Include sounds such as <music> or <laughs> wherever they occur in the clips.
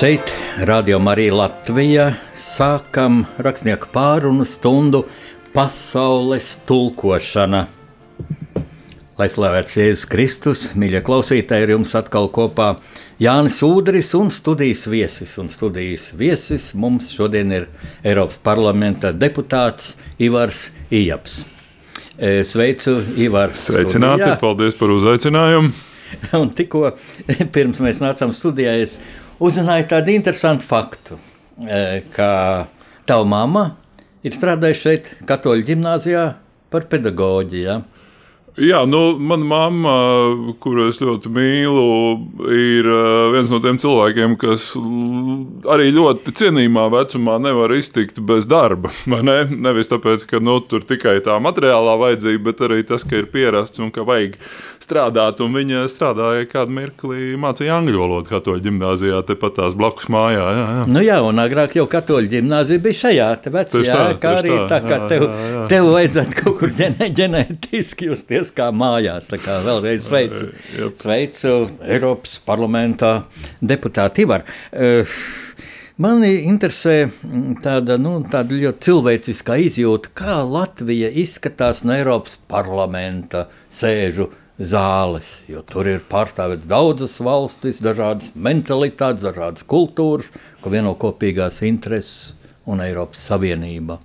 Šeit, Radio Marija Latvija, sākam rakstnieku pārunu stundu pasaules tulkošana. Lai slavēts Jēzus Kristus, mīļie klausītāji, ir jums atkal kopā Jānis Udris un studijas viesis. Un studijas viesis mums šodien ir Eiropas parlamenta deputāts Ivars Ijaps. E, sveicu, Ivars! Sveicināti, studijā. paldies par uzaicinājumu! Un tikko <laughs> pirms mēs nācām studijā, es uzzināju tādu interesantu faktu, e, ka tava mamma ir strādājusi šeit, Katoļu ģimnāzijā, par pedagoģiju. Ja? Jā, nu, mana mamma, kuru es ļoti mīlu, ir uh, viens no tiem cilvēkiem, kas arī ļoti cienījumā vecumā nevar iztikt bez darba. <laughs> Ne? Nevis tāpēc, ka nu, tur tikai tā materiālā vajadzība, bet arī tas, ka ir pierasts un ka vajag strādāt. Un viņa strādāja kādu mirkli, mācīja angļu valodu katoļu ģimnāzijā, tepat tās blakus mājā. Jā, jā. Nu jā, un agrāk jau katoļu ģimnāzija bija šajā vecā, jā, kā arī tā, tā kā jā, tev, jā, jā. tev vajadzētu kaut kur ģenētiski justies kā mājās. Tā kā vēlreiz sveicu, sveicu Eiropas parlamentā deputāti Ivar. Mani interesē tāda, nu, tāda ļoti cilvēciska izjūta, kā Latvija izskatās no Eiropas parlamenta sēžu zāles. Jo tur ir pārstāvēts daudzas valstis, dažādas mentalitātes, dažādas kultūras, ko vieno kopīgās intereses un Eiropas Savienība.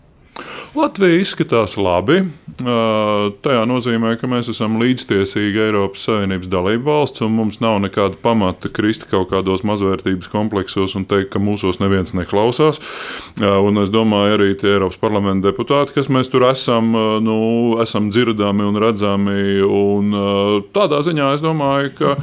Latvija izskatās labi. Tajā nozīmē, ka mēs esam līdztiesīgi Eiropas Savienības dalību valsts, un mums nav nekāda pamata krist kaut kādos mazvērtības kompleksos un teikt, ka mūsos neviens neklausās. Un es domāju, arī tie Eiropas parlamenta deputāti, kas mēs tur esam, nu, esam dzirdami un redzami. Un tādā ziņā es domāju, ka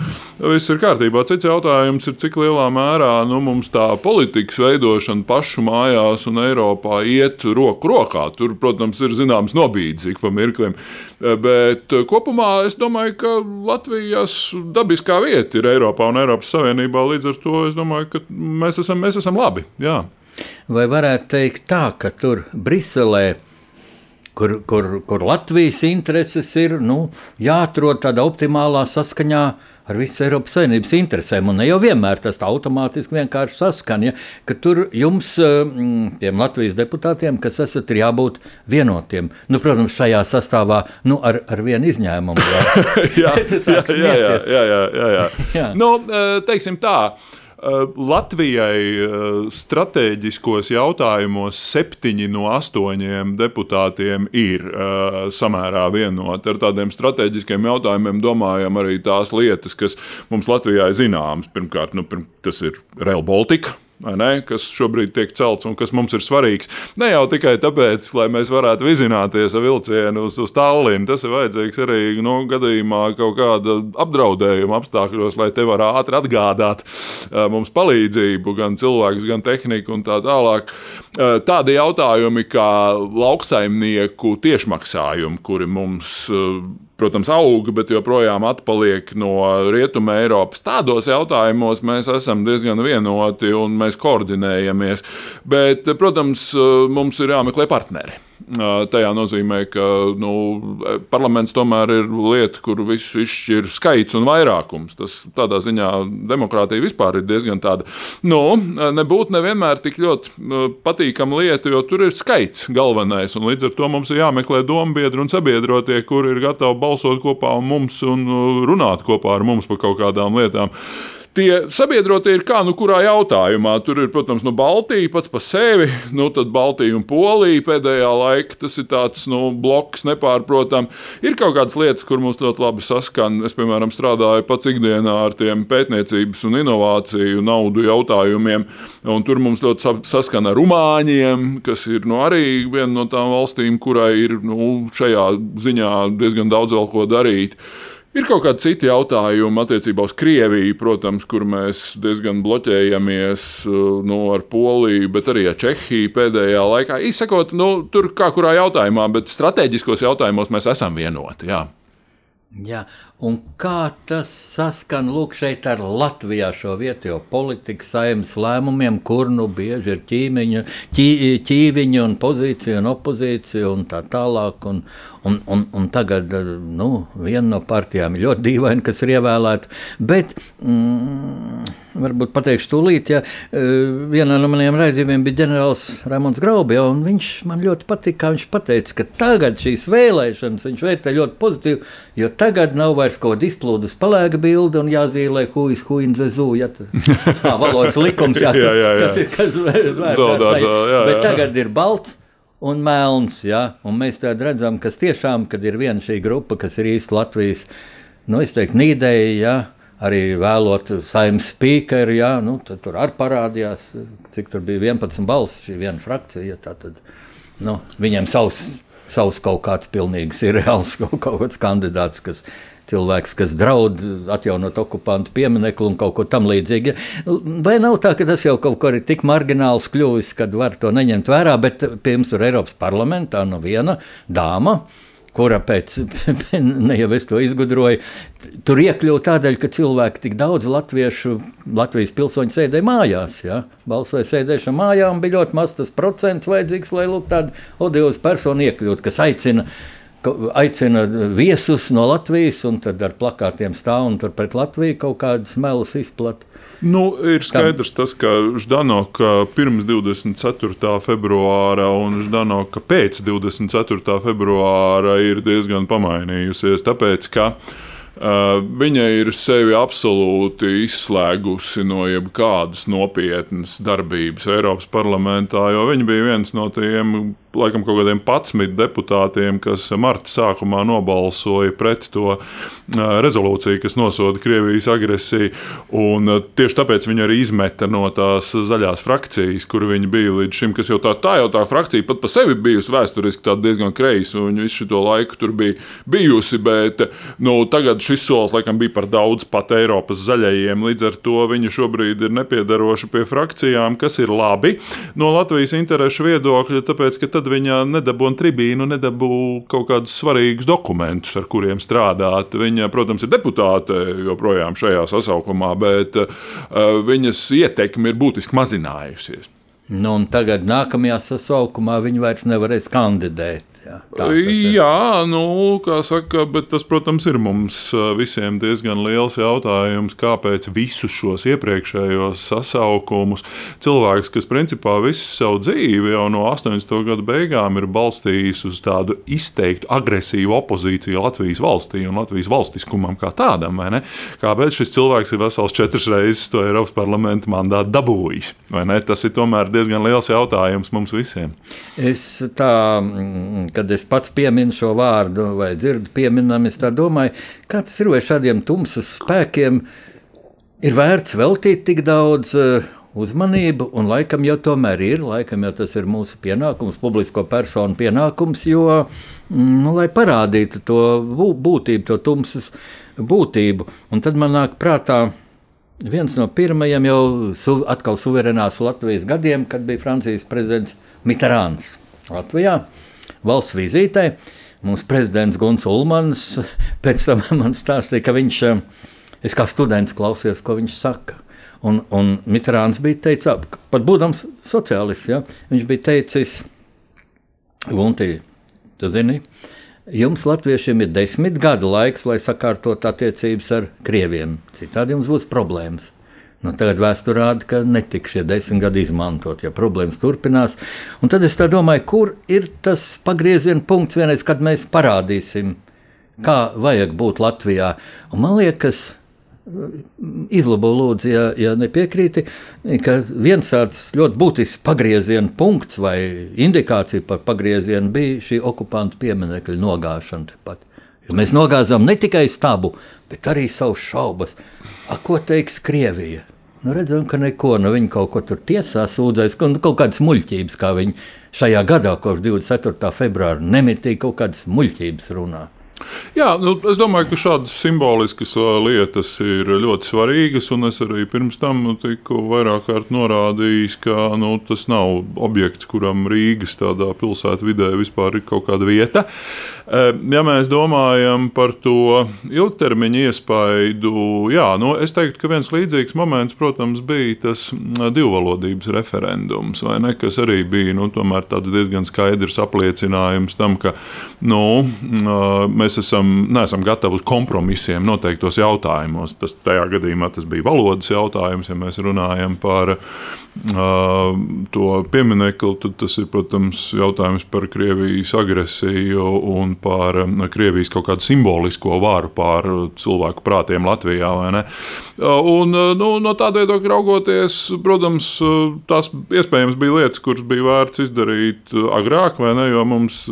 viss ir kārtībā. Cits jautājums ir, cik lielā mērā nu, mums tā politikas veidošana pašu mājās un Eiropā iet roku rokā rokā. Tur, protams, ir zināms nobīdes ik pa mirklim. Bet eh, kopumā es domāju, ka Latvijas dabiskā vieta ir Eiropā un Eiropas Savienībā. Līdz ar to es domāju, ka mēs esam, mēs esam labi. Jā. Vai varētu teikt tā, ka tur Briselē kur, kur, kur Latvijas intereses ir nu, jāatrod tādā optimālā saskaņā ar visu Eiropas Savienības interesēm. Un ne jau vienmēr tas automātiski vienkārši saskan. Ja, ka tur jums, mm, tiem Latvijas deputātiem, kas esat, ir jābūt vienotiem. Nu, protams, šajā sastāvā nu, ar, ar vienu izņēmumu. jā, <laughs> <laughs> jā, jā, jā, jā, jā, <laughs> jā. jā. Nu, eh, teiksim tā. Eh, Latvijai eh, strateģiskos jautājumos septiņi no astoņiem deputātiem ir uh, samērā vienoti. Ar tādiem strateģiskiem jautājumiem domājam arī tās lietas, kas mums Latvijā ir zināmas. Pirmkārt, nu, pirm, tas ir Rail Baltica ne, kas šobrīd tiek celts un kas mums ir svarīgs. Ne jau tikai tāpēc, lai mēs varētu vizināties ar vilcienu uz, uz Tallinu. Tas ir vajadzīgs arī nu, gadījumā kaut kāda apdraudējuma apstākļos, lai te var ātri atgādāt mums palīdzību, gan cilvēkus, gan tehniku un tā tālāk. Tādi jautājumi kā lauksaimnieku tiešmaksājumi, kuri mums protams, aug, bet joprojām atpaliek no Rietuma Eiropas. Tādos jautājumos mēs esam diezgan vienoti un mēs koordinējamies. Bet, protams, mums ir jāmeklē partneri. Tajā nozīmē, ka nu, parlaments tomēr ir lieta, kur visu izšķir skaits un vairākums. Tas tādā ziņā demokrātija vispār ir diezgan tāda. Nu, nebūtu nevienmēr tik ļoti patīkama lieta, jo tur ir skaits galvenais. Līdz ar to mums ir jāmeklē dombiedri un sabiedrotie, kuri ir gatavi balsot kopā ar mums un runāt kopā ar mums par kaut kādām lietām. Tie sabiedrotie ir kā nu kurā jautājumā. Tur ir, protams, nu, Baltija pats par sevi, nu, tad Baltija un Polija pēdējā laikā tas ir tāds nu, bloks nepārprotam. Ir kaut kādas lietas, kur mums ļoti labi saskan. Es, piemēram, strādāju pats ikdienā ar tiem pētniecības un inovāciju naudu jautājumiem, un tur mums ļoti saskan ar rumāņiem, kas ir nu, arī viena no tām valstīm, kurai ir nu, šajā ziņā diezgan daudz vēl ko darīt. Ir kaut kādi citi jautājumi attiecībā uz Krieviju, protams, kur mēs diezgan bloķējamies nu, ar Poliju, bet arī ar Čehiju pēdējā laikā. Izsakot, nu, tur kā kurā jautājumā, bet strateģiskos jautājumos mēs esam vienoti. Jā. Jā, un kā tas saskan lūk, šeit ar Latvijā šo vietējo politiku saimnes lēmumiem, kur nu bieži ir ķīmiņu, ķī, ķīviņi un pozīcija un opozīcija un tā tālāk. Un, un, un, un tagad nu, viena no partijām ir ļoti dīvaina, kas ir ievēlēta. Bet, mm, varbūt pateikšu tūlīt, ja vienā no maniem raidījumiem bija ģenerālis Rēmons Graubs, un viņš man ļoti patīk, kā viņš teica, ka tagad šīs vēlēšanas viņš vērtē ļoti pozitīvi, jo tagad nav vairs kaut kāda izplūdes palēga bilde un jāzīmē huijas, huīna zezu, ja <laughs> tā valodas likums, jā, jā, jā, jā. kas ir, kas vērtēts. Bet tagad ir balts un melns. Ja? Un mēs redzam, ka tiešām, kad ir viena šī grupa, kas ir īsti Latvijas, nu, es teiktu, nīdēji, ja? Arī vēlot saimnes spīkeru, ja? nu, tur arī parādījās, cik tur bija 11 balss, šī viena frakcija. Ja? Tad, nu, viņiem savs, savs kaut kāds pilnīgi ir reāls kaut, <laughs> kaut kāds kandidāts, kas cilvēks, kas draud atjaunot okupantu pieminiektu un kaut ko tamlīdzīgu. Vai nav tā, ka tas jau kaut kur ir tik margināls kļuvis, ka var to neņemt vērā, bet pirms tur Eiropas parlamentā no viena dāma kura <laughs> pēc ne jau es to izgudroju, tur iekļuva tādēļ, ka cilvēki tik daudz latviešu, Latvijas pilsoņu sēdēja mājās. Ja? Balsoja sēdēšana mājā un bija ļoti maz tas procents vajadzīgs, lai lūk, tādu odiozu personu iekļūtu, kas aicina aicina viesus no Latvijas, un tad ar plakātiem stāv un tur pret Latviju kaut kādas melas izplatīja. Nu, ir skaidrs, tas, ka Ždanoka pirms 24. februāra un Ždanoka pēc 24. februāra ir diezgan pamainījusies. Tāpēc, ka Uh, viņa ir sevi absolūti izslēgusi no jebkādas nopietnas darbības Eiropas parlamentā, jo viņa bija viens no tiem laikam kaut kādiem 11 deputātiem, kas marta sākumā nobalsoja pret to rezolūciju, kas nosoda Krievijas agresiju. Un tieši tāpēc viņi arī izmeta no tās zaļās frakcijas, kur viņi bija līdz šim, kas jau tā, tā jau tā frakcija pat par sevi bijusi vēsturiski diezgan kreisa, un viņi visu šo laiku tur bija bijusi. Bet nu, tagad šis solis laikam bija par daudz pat Eiropas zaļajiem. Līdz ar to viņi šobrīd ir nepiedaroši pie frakcijām, kas ir labi no Latvijas interešu viedokļa, tāpēc ka tad viņa nedabūna tribīnu, nedabūna kaut kādus svarīgus dokumentus, ar kuriem strādāt. Viņa, protams, ir deputāte joprojām šajā sasaukumā, bet uh, viņas ietekme ir būtiski mazinājusies. Nu, tagad, nākamajā sasaukumā, viņi vairs nevarēs kandidēt. Jā, jā nu, kā saka, bet tas, protams, ir mums visiem diezgan liels jautājums, kāpēc visus šos iepriekšējos sasaukumus cilvēks, kas principā visu savu dzīvi jau no 80. gadu beigām ir balstījis uz tādu izteiktu agresīvu opozīciju Latvijas valstī un Latvijas valstiskumam kā tādam, kāpēc šis cilvēks ir vesels četras reizes to Eiropas parlamenta mandātu dabūjis? Tas ir tomēr diezgan liels jautājums mums visiem. Es tā kad es pats pieminu šo vārdu vai dzirdu pieminam, es domāju, kā tas ir, vai šādiem tumsas spēkiem ir vērts veltīt tik daudz uh, uzmanību, un laikam jau tomēr ir, laikam jau tas ir mūsu pienākums, publisko personu pienākums, jo, mm, nu, lai parādītu to būtību, to tumsas būtību. Un tad man nāk prātā viens no pirmajiem jau su, atkal suverenās Latvijas gadiem, kad bija Francijas prezidents Mitterāns Latvijā valsts vizītē. Mūsu prezidents Guns Ulmans <laughs> pēc tam man stāstīja, ka viņš, eh, es kā students klausījos, ko viņš saka. Un, un Mitrāns bija teicis, pat būdams sociālists, ja, viņš bija teicis, Gunti, tu zini, jums, latviešiem, ir desmit gadu laiks, lai sakārtotu attiecības ar krieviem. Citādi jums būs problēmas. Nu, tagad vēsture rāda, ka netika šie desmit gadi izmantot, ja problēmas turpinās. Un tad es domāju, kur ir tas pagrieziena punkts, vienreiz, kad mēs parādīsim, kā vajag būt Latvijā. Un man liekas, Izlabo lūdzu, ja, ja nepiekrīti, ka viens tāds ļoti būtisks pagrieziena punkts vai indikācija par pagriezienu bija šī okupantu pieminiekļa nogāšana. Tepat. Jo mēs nogāzām ne tikai stabu, bet arī savus šaubas. A, ko teiks Krievija? Nu, redzam, ka neko, nu, viņi kaut ko tur tiesā sūdzēs, ka nu, kaut kādas muļķības, kā viņi šajā gadā, kopš 24. februāra, nemitīgi kaut kādas muļķības runā. Jā, nu, es domāju, ka šādas simboliskas lietas ir ļoti svarīgas. Es arī pirms tam tiku vairāk kārt norādījis, ka nu, tas nav objekts, kuram Rīgas tādā pilsētvidē vispār ir kaut kāda vieta. Ja mēs domājam par to ilgtermiņa iespaidu, jā, nu, es teiktu, ka viens līdzīgs moments, protams, bija tas divvalodības referendums, ne, kas arī bija nu, diezgan skaidrs apliecinājums tam, ka nu, mēs esam, neesam gatavi uz kompromisiem noteiktos jautājumos. Tas tajā gadījumā tas bija valodas jautājums, ja mēs runājam par to pieminiektu, tad tas ir, protams, jautājums par Krievijas agresiju un par Krievijas kaut kādu simbolisko varu pār cilvēku prātiem Latvijā. Un, nu, no tāda viedokļa raugoties, protams, tās iespējams bija lietas, kuras bija vērts izdarīt agrāk, vai ne? Jo mums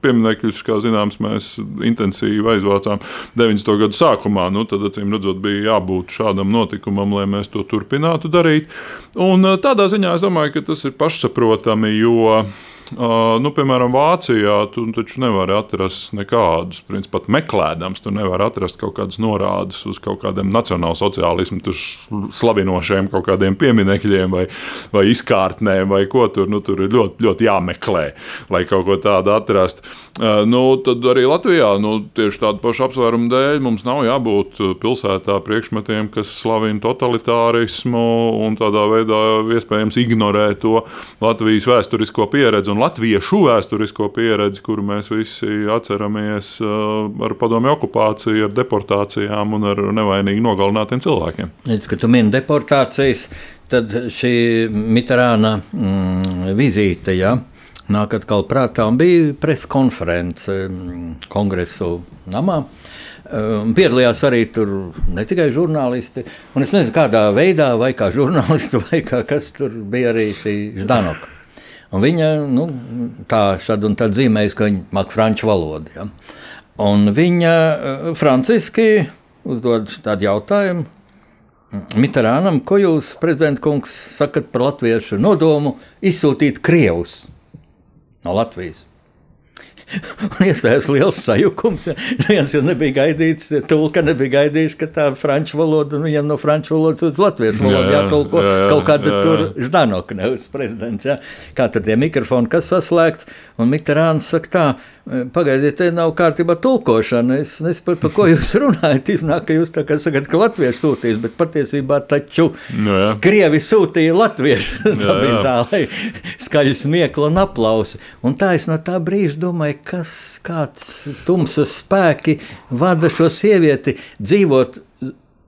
pieminekļus, kā zināms, mēs intensīvi aizvācām 90. gadu sākumā. Nu, tad, acīm redzot, bija jābūt šādam notikumam, lai mēs to turpinātu darīt. Un tādā ziņā es domāju, ka tas ir pašsaprotami, jo nu, piemēram, Vācijā tu taču nevari atrast nekādus, principā, meklējams, tu nevari atrast kaut kādas norādes uz kaut kādiem nacionālsociālismu slavinošiem kaut kādiem pieminekļiem vai, vai izkārtnēm vai ko tur. Nu, tur ir ļoti, ļoti jāmeklē, lai kaut ko tādu atrastu. Nu, tad arī Latvijā nu, tieši tādu pašu apsvērumu dēļ mums nav jābūt pilsētā priekšmetiem, kas slavina totalitārismu un tādā veidā iespējams ignorē to Latvijas vēsturisko pieredzi latviešu vēsturisko pieredzi, kuru mēs visi atceramies uh, ar padomju okupāciju, ar deportācijām un ar nevainīgi nogalinātiem cilvēkiem. Līdz, kad tu mini deportācijas, tad šī Mitterāna mm, vizīte. Ja? Nāk atkal prātā, bija preskonference mm, kongresu namā. Um, piedalījās arī tur ne tikai žurnālisti, es nezinu, kādā veidā, vai kā žurnālisti, <laughs> vai kā kas tur bija arī šī Ždanoka. Un viņa nu, tā šad un tad zīmējas, ka viņa māca franču valodu. Ja? Un viņa uh, franciski uzdod tādu jautājumu Mitterānam, ko jūs, prezidents kungs, sakat par latviešu nodomu izsūtīt Krievus no Latvijas? Un iestājās liels sajukums. Viens jau nebija gaidīts, tulka nebija gaidījuši, ka tā franču valoda, un viņam no franču valodas uz latviešu valodu jātulko jā, jā, kaut kāda jā, jā. tur ždanoka, nevis prezidents. Jā. Kā tad tie mikrofoni, kas saslēgts, un Mitterāns saka tā, Pagaidiet, te nav kārtībā tulkošana. Es nesaprotu, par ko jūs runājat. Iznāk, ka jūs tā kā sakat, ka latviešu sūtīs, bet patiesībā taču no, jā. Krievi sūtīja latviešu. <laughs> tā bija zālē, skaļi smiekla un aplausi. Un tā es no tā brīža domāju, kas kāds tumsas spēki vada šo sievieti dzīvot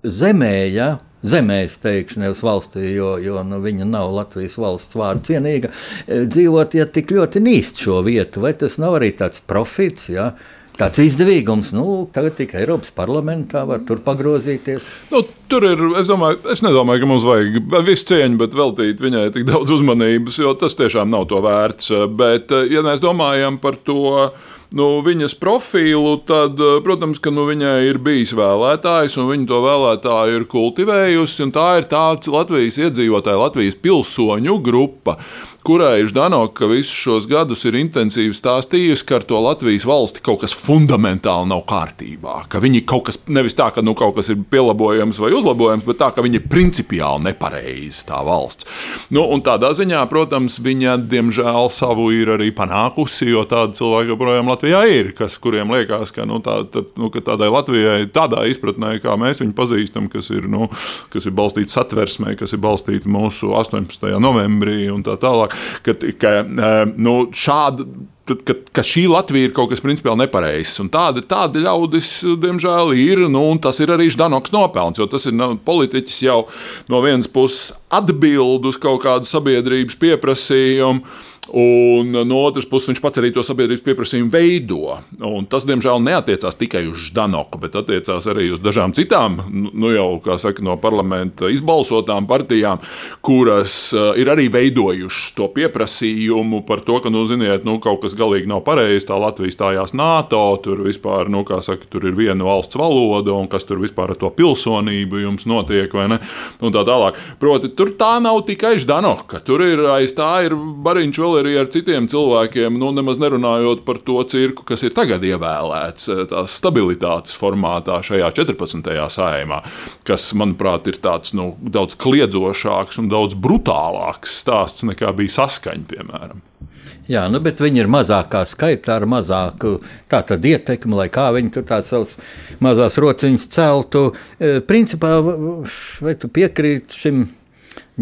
zemē, ja? Zemē, es teikšu, nevis valstī, jo, jo nu, viņa nav Latvijas valsts vārdu cienīga, e, dzīvot, ja tik ļoti nīst šo vietu, vai tas nav arī tāds profits, ja? Tāds izdevīgums, nu, tagad tikai Eiropas parlamentā var tur pagrozīties. Nu, tur ir, es, domāju, es nedomāju, ka mums vajag visu cieņu, bet veltīt viņai tik daudz uzmanības, jo tas tiešām nav to vērts. Bet, ja mēs domājam par to, nu, viņas profilu, tad, eh, protams, ka nu, viņai ir bijis vēlētājs, un viņa to vēlētāju ir kultivējusi. Tā ir tāds Latvijas iedzīvotāju, Latvijas pilsoņu grupa kurai Ždanoka visus šos gadus ir intensīvi stāstījusi, ka ar to Latvijas valsti kaut kas fundamentāli nav kārtībā. Ka viņi kaut kas, nevis tā, ka nu, kaut kas ir pielāgojams vai uzlabojams, bet tā, ka viņi ir principiāli nepareizi tā valsts. Nu, tādā ziņā, protams, viņa diemžēl savu ir arī panākusi, jo tādi cilvēki joprojām Latvijā ir, kas, kuriem liekas, ka, nu, tā, tā, nu, ka tādai Latvijai, tādā izpratnē, kā mēs viņu pazīstam, kas ir, nu, kas ir balstīts satversmē, kas ir balstīts mūsu 18. novembrī un tā tālāk ka, ka nu, šāda ka, ka šī Latvija ir kaut kas principiāli nepareizs. Tādi, tādi ļaudis, diemžēl, ir. Nu, tas ir arī Ždanoks nopelns, jo tas ir nu, politiķis jau no vienas puses atbild uz kaut kādu sabiedrības pieprasījumu Un no otras puses, viņš pats arī to sabiedrības pieprasījumu veido. Un tas, diemžēl, neatiecās tikai uz Ždanoku, bet attiecās arī uz dažām citām, nu, nu jau, saka, no parlamenta izbalsotām partijām, kuras uh, ir arī veidojušas to pieprasījumu par to, ka, nu, ziniet, nu, kaut kas galīgi nav pareizi. Tā Latvija stājās NATO, tur vispār, nu, kā saka, tur ir viena valsts valoda, un kas tur vispār ar to pilsonību jums notiek, vai ne? Un tā tālāk. Proti, tur tā nav tikai Ždanoka, tur ir aiz tā ir Bariņš vēl arī ar citiem cilvēkiem, nu, nemaz nerunājot par to cirku, kas ir tagad ievēlēts eh, tās stabilitātes formātā šajā 14. sājumā, kas, manuprāt, ir tāds nu, daudz kliedzošāks un daudz brutālāks stāsts nekā bija saskaņa, piemēram. Jā, nu, bet viņi ir mazākā skaitā, ar mazāku ietekmi, lai kā viņi tur tādas savas mazas rociņas celtu. E, principā, vai tu piekrīti šim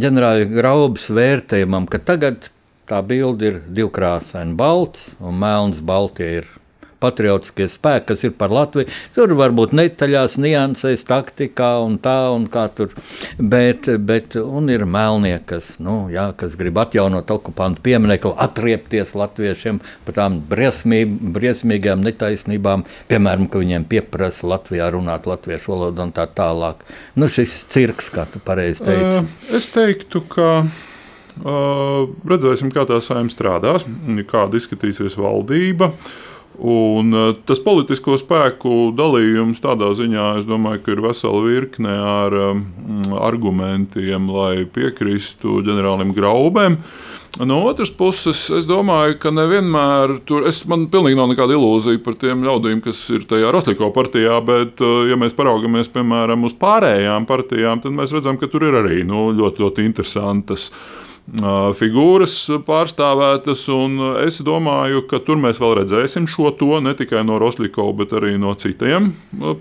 ģenerāla Graubas vērtējumam, ka tagad tā bilde ir divkrāsaina, balts un melns. Baltie ir patriotiskie spēki, kas ir par Latviju. Tur varbūt netaļās, niansēs, taktikā un tā un kā tur. Bet, bet ir melnie, kas, nu, jā, kas grib atjaunot okupantu pieminiektu, atriepties latviešiem par tām briesmīgām netaisnībām, piemēram, ka viņiem pieprasa Latvijā runāt latviešu valodu un tā tālāk. Nu, šis cirks, kā tu pareizi teici. Es teiktu, ka. Redzēsim, kā tā saimē strādās, kāda izskatīsies valdība. Un tas politisko spēku dalījums tādā ziņā, es domāju, ka ir vesela virkne ar um, argumentiem, lai piekristu ģenerālim Graubēm. No otras puses, es domāju, ka nevienmēr tur es, man pilnīgi nav nekāda ilūzija par tiem ļaudīm, kas ir tajā Rostovas partijā, bet, ja mēs paraugamies piemēram uz pārējām partijām, tad mēs redzam, ka tur ir arī nu, ļoti, ļoti interesantas uh, figūras pārstāvētas. Es domāju, ka tur mēs vēl redzēsim šo to ne tikai no Roslīkova, bet arī no citiem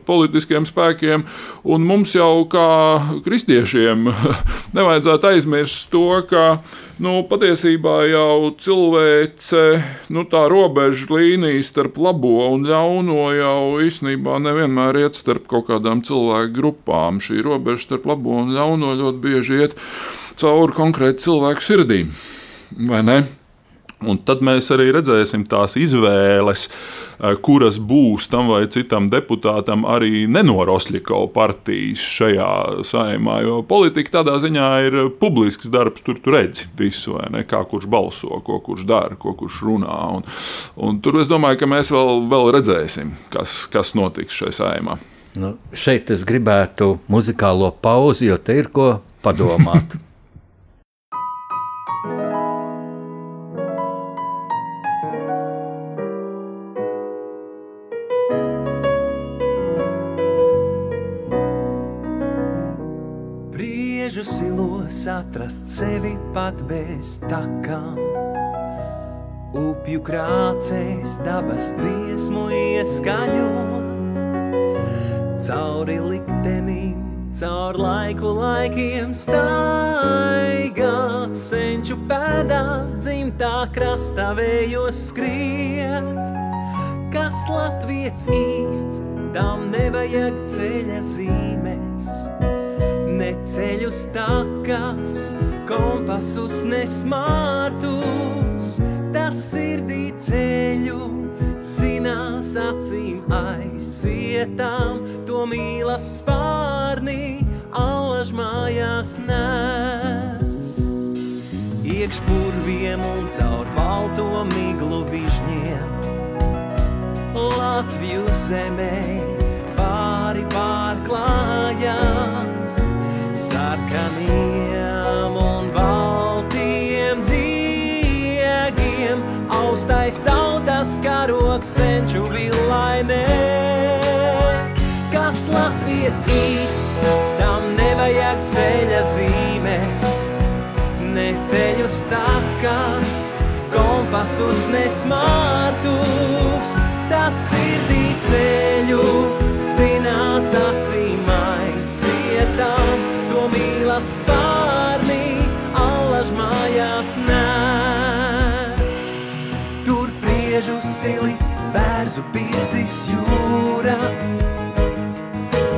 politiskiem spēkiem. Un mums jau kā kristiešiem <laughs> nevajadzētu aizmirst to, ka nu, patiesībā jau cilvēce, nu, tā robeža līnija starp labo un ļauno jau īstenībā nevienmēr iet starp kaut kādām cilvēku grupām. Šī robeža starp labo un ļauno ļoti bieži iet cauri konkrēti cilvēku sirdīm. Un tad mēs arī redzēsim tās izvēles, eh, kuras būs tam vai citam deputātam arī nenorosļikau partijas šajā saimā. Jo politika tādā ziņā ir publisks darbs, tur tu redzi visu, ne, kā kurš balso, ko kurš dara, ko kurš runā. Un, un tur es domāju, ka mēs vēl, vēl redzēsim, kas, kas notiks šajā saimā. Nu, šeit es gribētu muzikālo pauzi, jo te ir ko padomāt. <laughs> atrast sevi pat bez takām. Upju krācēs dabas dziesmu ieskaņot, cauri liktenim, caur laiku laikiem staigāt, senču pēdās dzimtā krastā vējos skriet. Kas Latvijas īsts, tam nevajag ceļa zīmes ceļus takas, kompasus nesmārtus, tas sirdī ceļu, zinās acīm aizietām, to mīlas spārnī, allaž mājās nes. Iekšpurviem un caur balto miglu vižņiem, Latviju zemē pāri pārklājās sarkaniem un baltiem diegiem, austais tautas karoks senču villainē. Kas Latvijas īsts, tam nevajag ceļa zīmes, ne ceļu stākas, kompasus nesmārtus, tas sirdī ceļu, zinās acīm aizietām spārnī, allaž mājās nes. Tur priežu sili, bērzu pirzis jūra.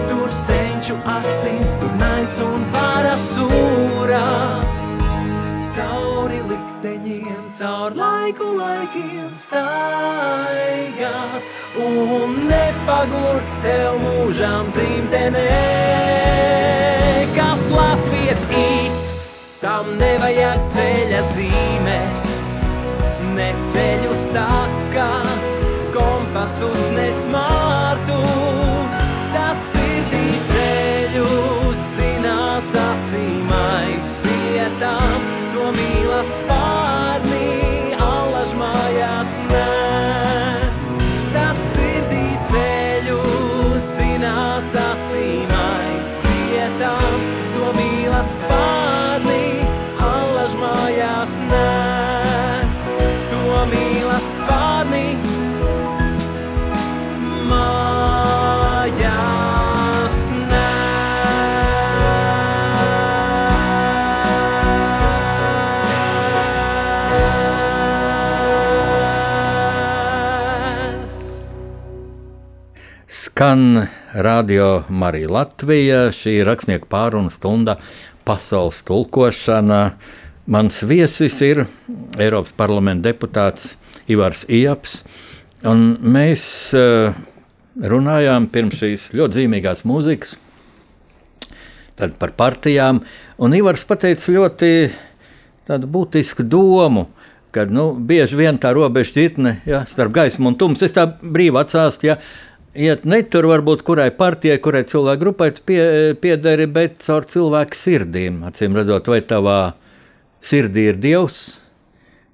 Tur senču asins, tur naids un parasūra. Cauri likteņiem, caur laiku laikiem staigāt un nepagurt tev mūžām dzimtenē. Kas Latvijas īsts, tam nevajag ceļa zīmes, ne ceļu stākās, kompasus nesmārtus, tas sirdī ceļu zinās acīm aizietām, to mīlas spārnī, spārnī, allaž mājās nes, to mīlas spārnī. Mājās nes. Skan radio Marija Latvija, šī rakstnieku pārunu stunda pasaules tulkošana. Mans viesis ir Eiropas parlamenta deputāts Ivars Ijaps, un mēs uh, runājām pirms šīs ļoti zīmīgās mūzikas par partijām, un Ivars pateica ļoti būtisku domu, ka nu, bieži vien tā robeža ķirtne ja, starp gaismu un tumsu, es tā brīvi atsāstu, ja, iet ne tur, varbūt kurai partijai, kurai cilvēku grupai pie, piederi, bet caur cilvēku sirdīm. Acīm redzot, vai tavā sirdī ir Dievs,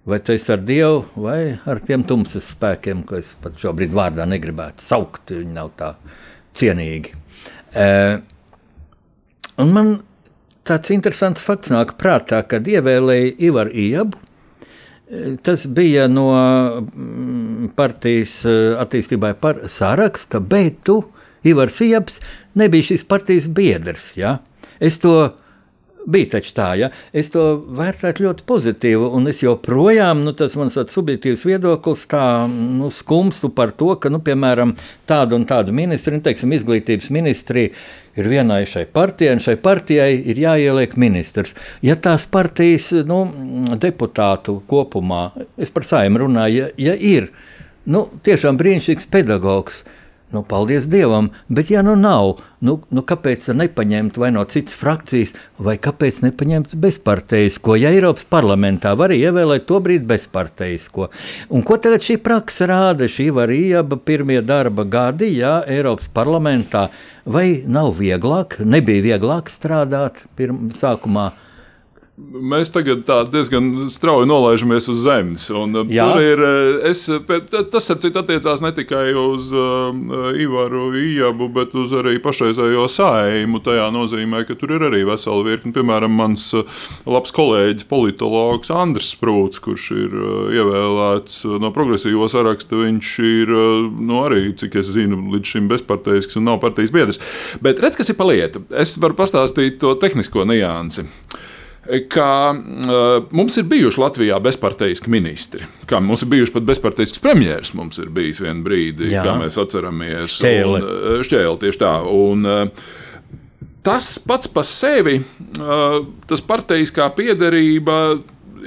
vai tu esi ar Dievu, vai ar tiem tumsas spēkiem, ko es pat šobrīd vārdā negribētu saukt. Viņi nav tā cienīgi. E, un man tāds interesants fakts nāk prātā, kad ievēlēja Ivaru Ijabu Tas bija no mm, partijas eh, attīstībai par saraksta, bet tu, Ivars Ieps, nebija šīs partijas biedrs. Ja? Es to bija taču tā, ja es to vērtētu ļoti pozitīvi, un es joprojām, nu, tas mans subjektīvs viedoklis, tā nu, skumstu par to, ka, nu, piemēram, tādu un tādu ministru, nu, teiksim, izglītības ministrija ir vienai šai partijai, un šai partijai ir jāieliek ministrs. Ja tās partijas nu, deputātu kopumā, es par saimnu runāju, ja, ja ir nu, tiešām brīnišķīgs pedagogs, Nu, paldies Dievam, bet ja nu nav, nu, nu kāpēc nepaņemt vai no citas frakcijas, vai kāpēc nepaņemt bezparteisko, ja Eiropas parlamentā var ievēlēt to brīdi bezparteisko? Un ko tagad šī praksa rāda? Šī var ieba pirmie darba gadi, jā, Eiropas parlamentā, vai nav vieglāk, nebija vieglāk strādāt pirmā sākumā? Mēs tagad diezgan strauji nolaižamies uz zemes. Uh, tur ir, uh, es, tas, starp citu, attiecās ne tikai uz uh, Ivaru Ijabu, bet uz arī pašreizējo saimu. Tajā nozīmē, ka tur ir arī vesela virkne. Piemēram, mans uh, labs kolēģis, politologs Andris Sprūts, kurš ir uh, ievēlēts no progresīvo saraksta. Viņš ir nu, arī, cik es zinu, līdz šim bezparteisks un nav partijas biedrs. Bet redz, kas ir pa lietu. Es varu pastāstīt to tehnisko niansi ka uh, mums ir bijuši Latvijā bezparteiski ministri. Kā mums ir bijuši pat bezparteisks premjerministrs, mums ir bijis vienu brīdi, Jā. kā mēs atceramies. Šķēli. Un, uh, šķēli tieši tā. Un, uh, tas pats par sevi, tas parteiskā piederība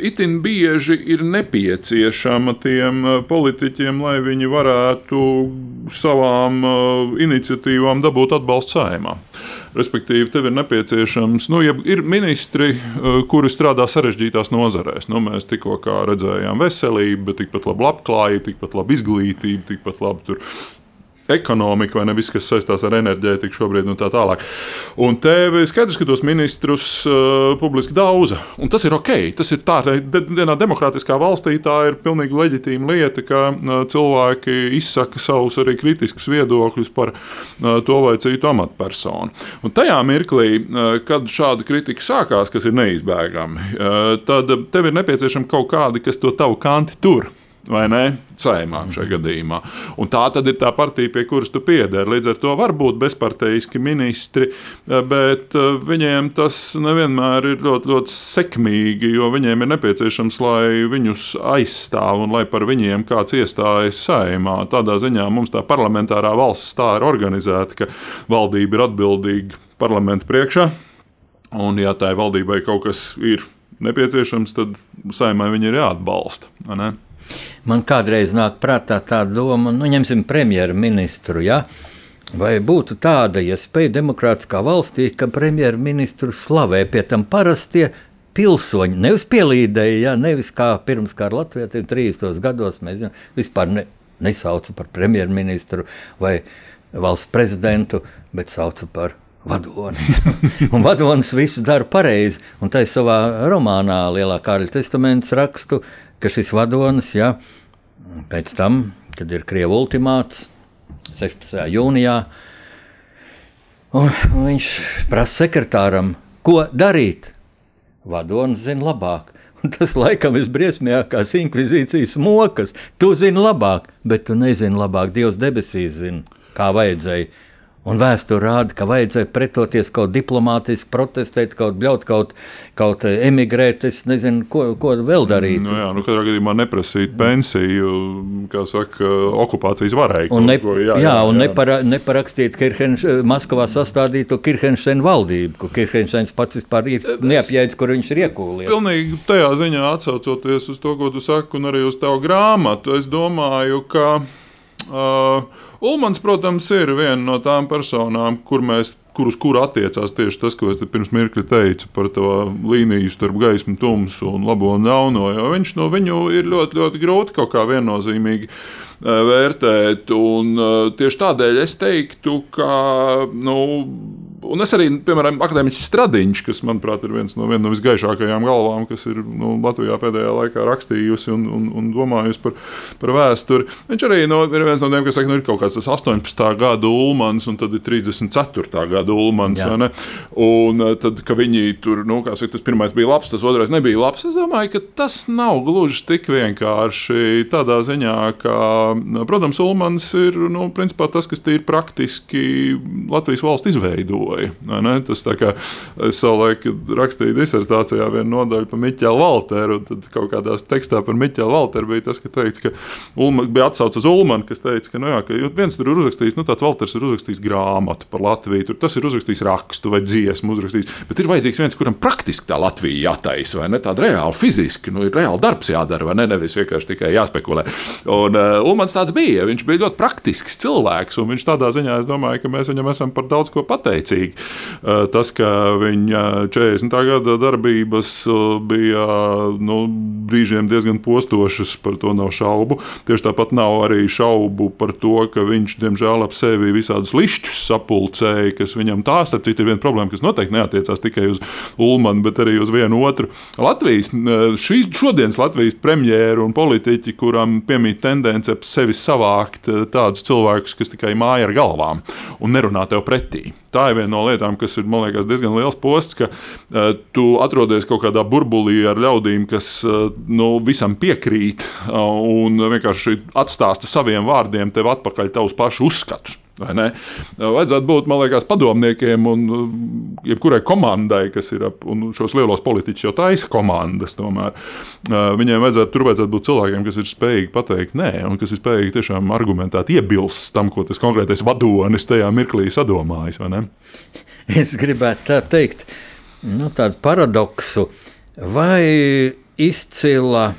itin bieži ir nepieciešama tiem politiķiem, lai viņi varētu savām iniciatīvām dabūt atbalstu saimā. Respektīvi, tev ir nepieciešams, nu, ja ir ministri, uh, kuri strādā sarežģītās nozarēs. Nu, mēs tikko redzējām veselību, bet tikpat labi labklājību, tikpat labi izglītību, tikpat labi ekonomika, vai ne viss, kas saistās ar enerģētiku šobrīd, un tā tālāk. Un te skaidrs, ka tos ministrus uh, publiski daudz, un tas ir ok. Tas ir tā, vienā demokrātiskā valstī tā ir pilnīgi leģitīma lieta, ka uh, cilvēki izsaka savus arī kritiskus viedokļus par uh, to vai citu amatpersonu. Un tajā mirklī, uh, kad šāda kritika sākās, kas ir neizbēgami, uh, tad tev ir nepieciešama kaut kāda, kas to tavu kanti tur vai ne? Saimā šajā gadījumā. Un tā tad ir tā partija, pie kuras tu piederi. Līdz ar to var būt bezparteiski ministri, bet eh, viņiem tas nevienmēr ir ļoti, ļoti sekmīgi, jo viņiem ir nepieciešams, lai viņus aizstāv un lai par viņiem kāds iestājas saimā. Tādā ziņā mums tā parlamentārā valsts tā ir organizēta, ka valdība ir atbildīga parlamentu priekšā. Un, ja tai valdībai kaut kas ir nepieciešams, tad saimai viņi ir jāatbalsta. Ne? Man kādreiz nāk prātā tā doma, nu, ņemsim premjerministru. Ja? Vai būtu tāda iespēja ja demokrātiskā valstī, ka premjerministru slavē pie tam parastie pilsoņi, nevis pielīdēji, ja, nevis kā pirms kara Latvijā, 30. gados mēs ja, vispār ne, nesauca par premjerministru vai valsts prezidentu, bet sauca par vadoni. <laughs> un vadonis visu dara pareizi. Un tā ir savā romānā Lielā Kārļa testaments rakstu, ka šis vadonis, ja, pēc tam, kad ir Krievijas ultimāts 16. jūnijā, un, un viņš prasa sekretāram, ko darīt. Vadonis zina labāk. Un tas laikam ir briesmīgākās inkvizīcijas mokas. Tu zini labāk, bet tu nezini labāk. Dievs debesīs zina, kā vajadzēja. Un vēsture rāda, ka vajadzēja pretoties kaut diplomātiski, protestēt, kaut bļaut, kaut, kaut emigrēt. Es nezinu, ko, ko vēl darīt. Nu, jā, nu, katrā gadījumā neprasīt pensiju, kā saka, okupācijas varai. Un, ne, ko, jā, jā, jā, un jā. Nepara, neparakstīt Kirhenš, Maskavā sastādīto Kirhenšēnu valdību, ko Kirhenšēns pats vispār ir neapjēdz, kur viņš ir iekūlies. Pilnīgi tajā ziņā atsaucoties uz to, ko tu saki, un arī uz tavu grāmatu, es domāju, ka. Uh, Ulmans, protams, ir viena no tām personām, kur mēs, kur uz kuru attiecās tieši tas, ko es pirms mirkļa teicu par to līniju starp gaismu, tumsu un labo un ļauno. Viņš no viņu ir ļoti, ļoti grūti kaut kā viennozīmīgi uh, vērtēt. Un, uh, tieši tādēļ es teiktu, ka. Nu, Un es arī, piemēram, akadēmiķis Stradiņš, kas, manuprāt, ir viens no, viena no visgaišākajām galvām, kas ir nu, Latvijā pēdējā laikā rakstījusi un, un, un domājusi par, par vēsturi. Viņš arī no, ir viens no tiem, kas saka, nu, ir kaut kāds 18. gada ulmans, un tad ir 34. gada ulmans. Un eh, tad, ka viņi tur, nu, kā saka, tas pirmais bija labs, tas otrais nebija labs, es domāju, ka tas nav gluži tik vienkārši tādā ziņā, ka, protams, ulmans ir, nu, principā tas, kas tīri praktiski Latvijas valsts izveido veidoja. Tas tā kā es savulaik rakstīju disertācijā vienu nodaļu par Miķelu Valteru, un tad kaut kādā tekstā par Miķelu Valteru bija tas, ka, teikts, ka Ulma, bija atsauce uz Ulmanu, kas teica, ka, nu, jā, ka viens tur ir uzrakstījis, nu tāds Valters ir uzrakstījis grāmatu par Latviju, tur tas ir uzrakstījis rakstu vai dziesmu uzrakstījis, bet ir vajadzīgs viens, kuram praktiski tā Latvija jātaisa, vai ne, tāda reāli fiziski, nu, ir reāli darbs jādara, vai ne, nevis vienkārši tikai jāspekulē. Un uh, Ulmans tāds bija, viņš bija ļoti praktisks cilvēks, un viņš tādā ziņā, es domāju, ka mēs viņam esam par daudz ko pateicīgi Eh, tas, ka viņa 40. gada darbības bija nu, brīžiem diezgan postošas, par to nav šaubu. Tieši tāpat nav arī šaubu par to, ka viņš, diemžēl, ap sevi visādus lišķus sapulcēja, kas viņam tā, starp citu, ir viena problēma, kas noteikti neatiecās tikai uz Ulmanu, bet arī uz vienu otru. Latvijas, šīs šodienas Latvijas premjeru un politiķi, kuram piemīt tendence ap sevi savākt tādus cilvēkus, kas tikai māja ar galvām un nerunā tev pretī. Tā ir viena no lietām, kas ir liekas, diezgan liels posts, ka uh, tu atrodies kaut kādā burbulī ar ļaudīm, kas uh, nu, visam piekrīt uh, un vienkārši atstāsta saviem vārdiem tev atpakaļ tavus pašu uzskatus. Vajadzētu būt, man liekas, padomniekiem un jebkurai komandai, kas ir ap šos lielos politiķus, jau taisa komandas. Tomēr. Viņiem vajadzētu, tur vajadzētu būt cilvēkiem, kas ir spējīgi pateikt nē, un kas ir spējīgi tiešām argumentēt, iebilst tam, ko tas konkrētais vadonis tajā mirklī sadomājis. Es gribētu tā teikt, nu, tādu paradoksu, vai izcila,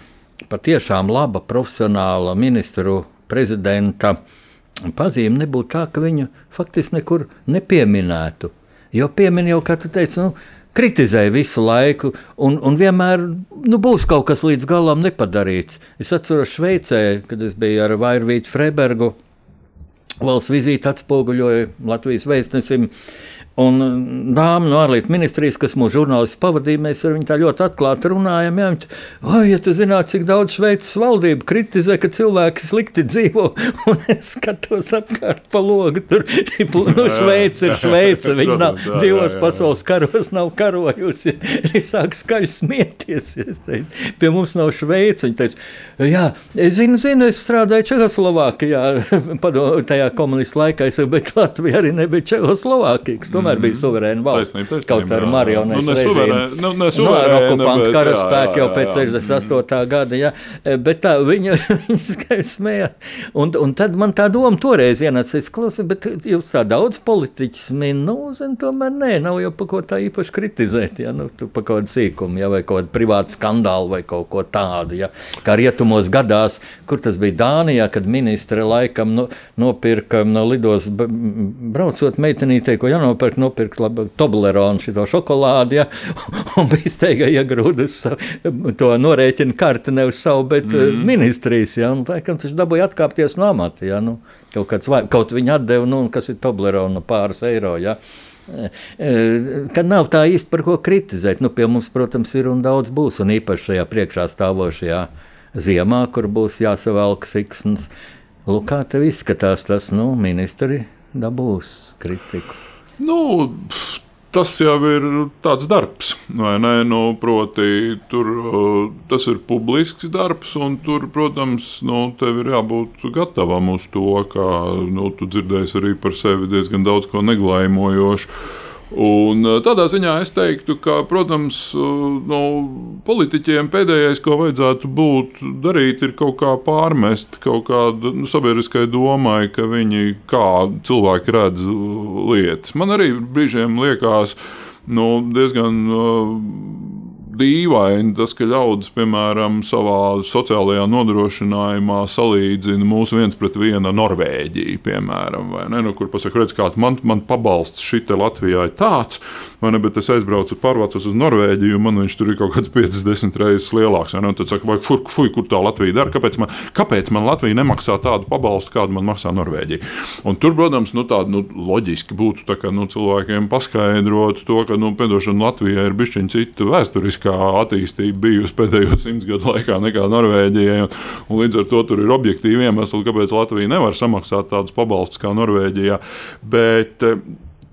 patiešām laba profesionāla ministru prezidenta pazīme nebūtu tā, ka viņu faktiski nekur nepieminētu. Jo piemin jau, kā tu teici, nu, kritizēja visu laiku, un, un vienmēr nu, būs kaut kas līdz galam nepadarīts. Es atceros Šveicē, kad es biju ar Vairvītu Freibergu. Valsts vizīti atspoguļoja Latvijas vēstnesim. Un dāma no ārlietu ministrijas, kas mūsu žurnālisti pavadīja, mēs ar viņu tā ļoti atklāti runājam. Jā, viņa, oh, ja tu zinātu, cik daudz Šveices valdība kritizē, ka cilvēki slikti dzīvo, <laughs> un es skatos apkārt pa logu, tur nu, Šveice ir Šveice, viņa <laughs> nav divos pasaules karos nav karojusi. <laughs> Viņa sāk skaļi smieties. Pie mums nav Šveice. Viņa teica, jā, es zinu, zinu, es strādāju Čehoslovākijā, tajā komunistu laikā, bet Latvija arī nebija Čehoslovākijas tomēr bija mhm. suverēna valsts. Taisnība, taisnība, kaut ar marionetu nu, režīmu. Nu, ne suverēna, no okupantu karaspēku jau pēc 68. gada, jā. Bet tā viņa, <laughs> viņa skaļi smēja. Un, un tad man tā doma toreiz ienāca, es klausu, bet jūs tā daudz politiķis min, nu, zin, tomēr nē, nav jau pa ko tā īpaši kritizēt, jā, nu, tu pa kaut kādu sīkumu, jā, vai kaut kādu privātu skandālu vai kaut ko tādu, jā. Kā rietumos gadās, kur tas bija Dānijā, kad ministre laikam nu, nopirka no lidos braucot meitenītei, ko jānopirka nopirkt, nopirkt Tobleronu šo šokolādi, ja, <laughs> un bija steigā iegrūdus to norēķinu karti ne uz savu, bet mm. ministrijas, ja, un laikam viņš dabūja atkāpties no amata, ja, nu, kaut kāds, vai, kaut viņa atdeva, nu, kas ir Toblerona pāris eiro, ja. Kad nav tā īsti par ko kritizēt, nu, pie mums, protams, ir un daudz būs, un īpaši šajā priekšā stāvošajā ziemā, kur būs jāsavelk siksnas. Lūk, kā tev izskatās tas, nu, ministri dabūs kritiku. Nu, tas jau ir tāds darbs, vai ne? Nu, proti, tur tas ir publisks darbs, un tur, protams, nu, tev ir jābūt gatavam uz to, ka nu, tu dzirdēsi arī par sevi diezgan daudz ko neglājumojošu. Un eh, tādā ziņā es teiktu, ka, protams, eh, no politiķiem pēdējais, ko vajadzētu būt darīt, ir kaut kā pārmest kaut kādu nu, sabiedriskai domai, ka viņi kā cilvēki redz lietas. Man arī brīžiem liekas nu, diezgan. Uh, dīvaini tas, ka ļaudis, piemēram, savā sociālajā nodrošinājumā salīdzina mūsu viens pret vienu Norvēģiju, piemēram, ne? Nu, kur pasaka, redz, kāds man, man pabalsts šitā Latvijā ir tāds, vai ne? Bet es aizbraucu pārvācos uz Norvēģiju, un man viņš tur ir kaut kāds 50 reizes lielāks. Un tad saka, vai fuj, fuj, kur tā Latvija dara? Kāpēc man, kāpēc man Latvija nemaksā tādu pabalstu, kādu man maksā Norvēģija? Un tur, protams, nu, tāda nu, loģiski būtu tā, ka, nu, cilvēkiem paskaidrot to, ka, nu, piedošana Latvijai ir bišķiņa cita vēsturiskā lētākā attīstība bijusi pēdējo simts gadu laikā nekā Norvēģijai. Un, un līdz ar to tur ir objektīvi iemesli, kāpēc Latvija nevar samaksāt tādus pabalstus kā Norvēģijā. Bet,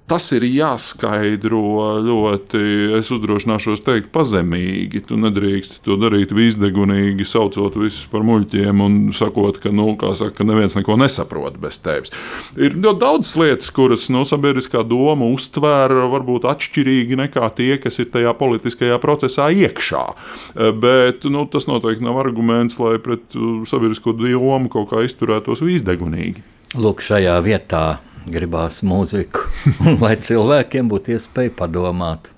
Tas ir jāskaidro ļoti, es uzdrošināšos teikt, pazemīgi. Tu nedrīkst to darīt visdegunīgi, saucot visus par muļķiem un sakot, ka, nu, saka, ka neviens neko nesaprot bez tevis. Ir ļoti daudz lietas, kuras no nu, sabiedriskā doma uztver varbūt atšķirīgi nekā tie, kas ir tajā politiskajā procesā iekšā. Bet nu, tas noteikti nav arguments, lai pret sabiedrisko domu kaut kā izturētos visdegunīgi. Lūk, šajā vietā gribās mūziku, <laughs> lai cilvēkiem būtu iespēja padomāt.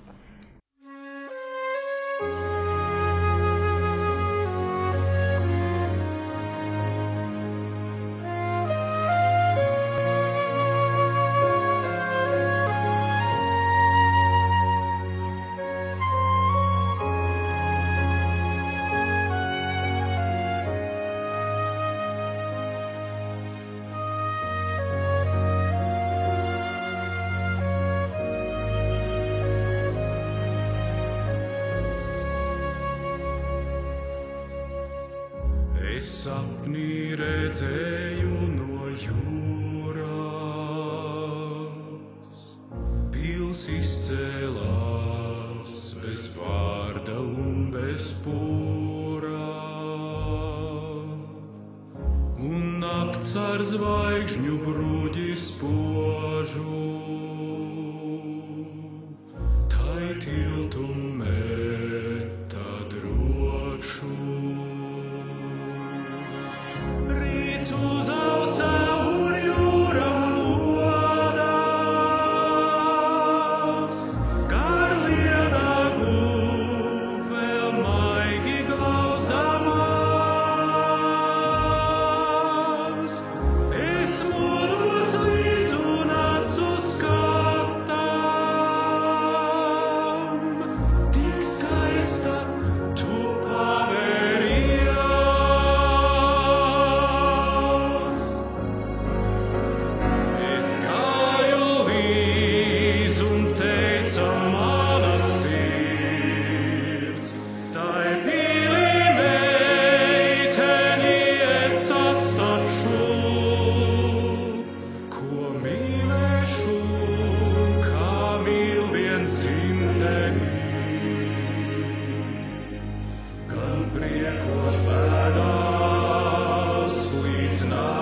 Sapnire sapnireceju It's not.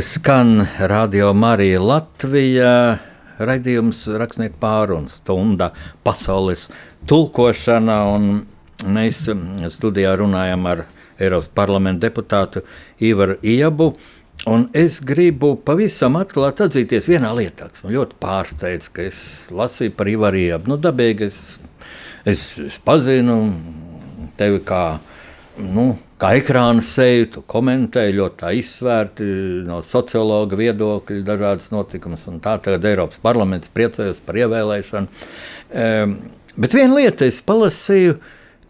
Skan Radio Marija Latvijā. Radījums rakstnieku pārunu stunda pasaules tulkošana. Mēs studijā runājam ar Eiropas parlamenta deputātu Ivaru Iebu. Un es gribu pavisam atklāti atzīties vienā lietā, kas man ļoti pārsteidz, ka es lasīju par Ivaru Iebu. Nu, dabīgi es, es, es pazinu tevi kā nu, kā ekrāna seju, tu komentēji ļoti izsvērti no sociologa viedokļa, dažādas notikumus. Tā tagad Eiropas parlaments priecājas par ievēlēšanu. Um, bet viena lieta, es palasīju,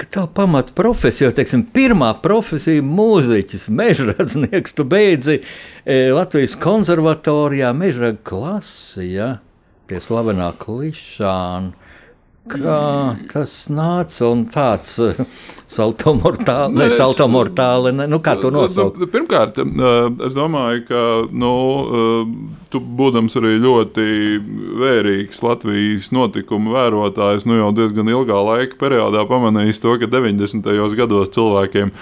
tā pamata profesija, jau teiksim, pirmā profesija, mūziķis, mežradznieks, tu beidzi e, Latvijas konservatorijā, meža klasi, ja, pie slavenā klišāna. Kā tas nāca un tāds uh, saltomortāli, ne, saltomortāli, ne, nu kā to nosaukt? Nu, pirmkārt, uh, es domāju, ka, nu, uh, tu būdams arī ļoti vērīgs Latvijas notikumu vērotājs, nu jau diezgan ilgā laika periodā pamanījis to, ka 90. gados cilvēkiem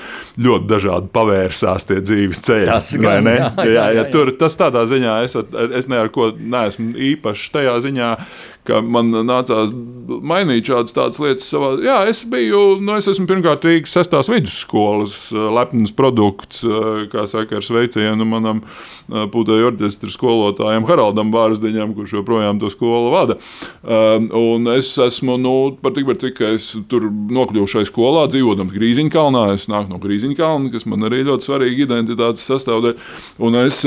ļoti dažādi pavērsās tie dzīves ceļi. Tas gan, ne? Jā, jā, jā, jā, tur, tas tādā ziņā, es, es ne ar ko neesmu īpaši tajā ziņā, ka man nācās mainīt šādas lietas savā. Jā, es biju, nu, es esmu pirmkārt Rīgas sestās vidusskolas eh, lepns produkts, eh, kā saka, ar sveicienu manam eh, pūtēju orķestra skolotājam Haraldam Bārsdiņam, kurš joprojām to skolu vada. Un es esmu, nu, par tik par cik es tur nokļuvu šai skolā, dzīvojot Grīziņkalnā, es nāku no Grīziņkalna, kas man arī ļoti svarīga identitātes sastāvdaļa. Un es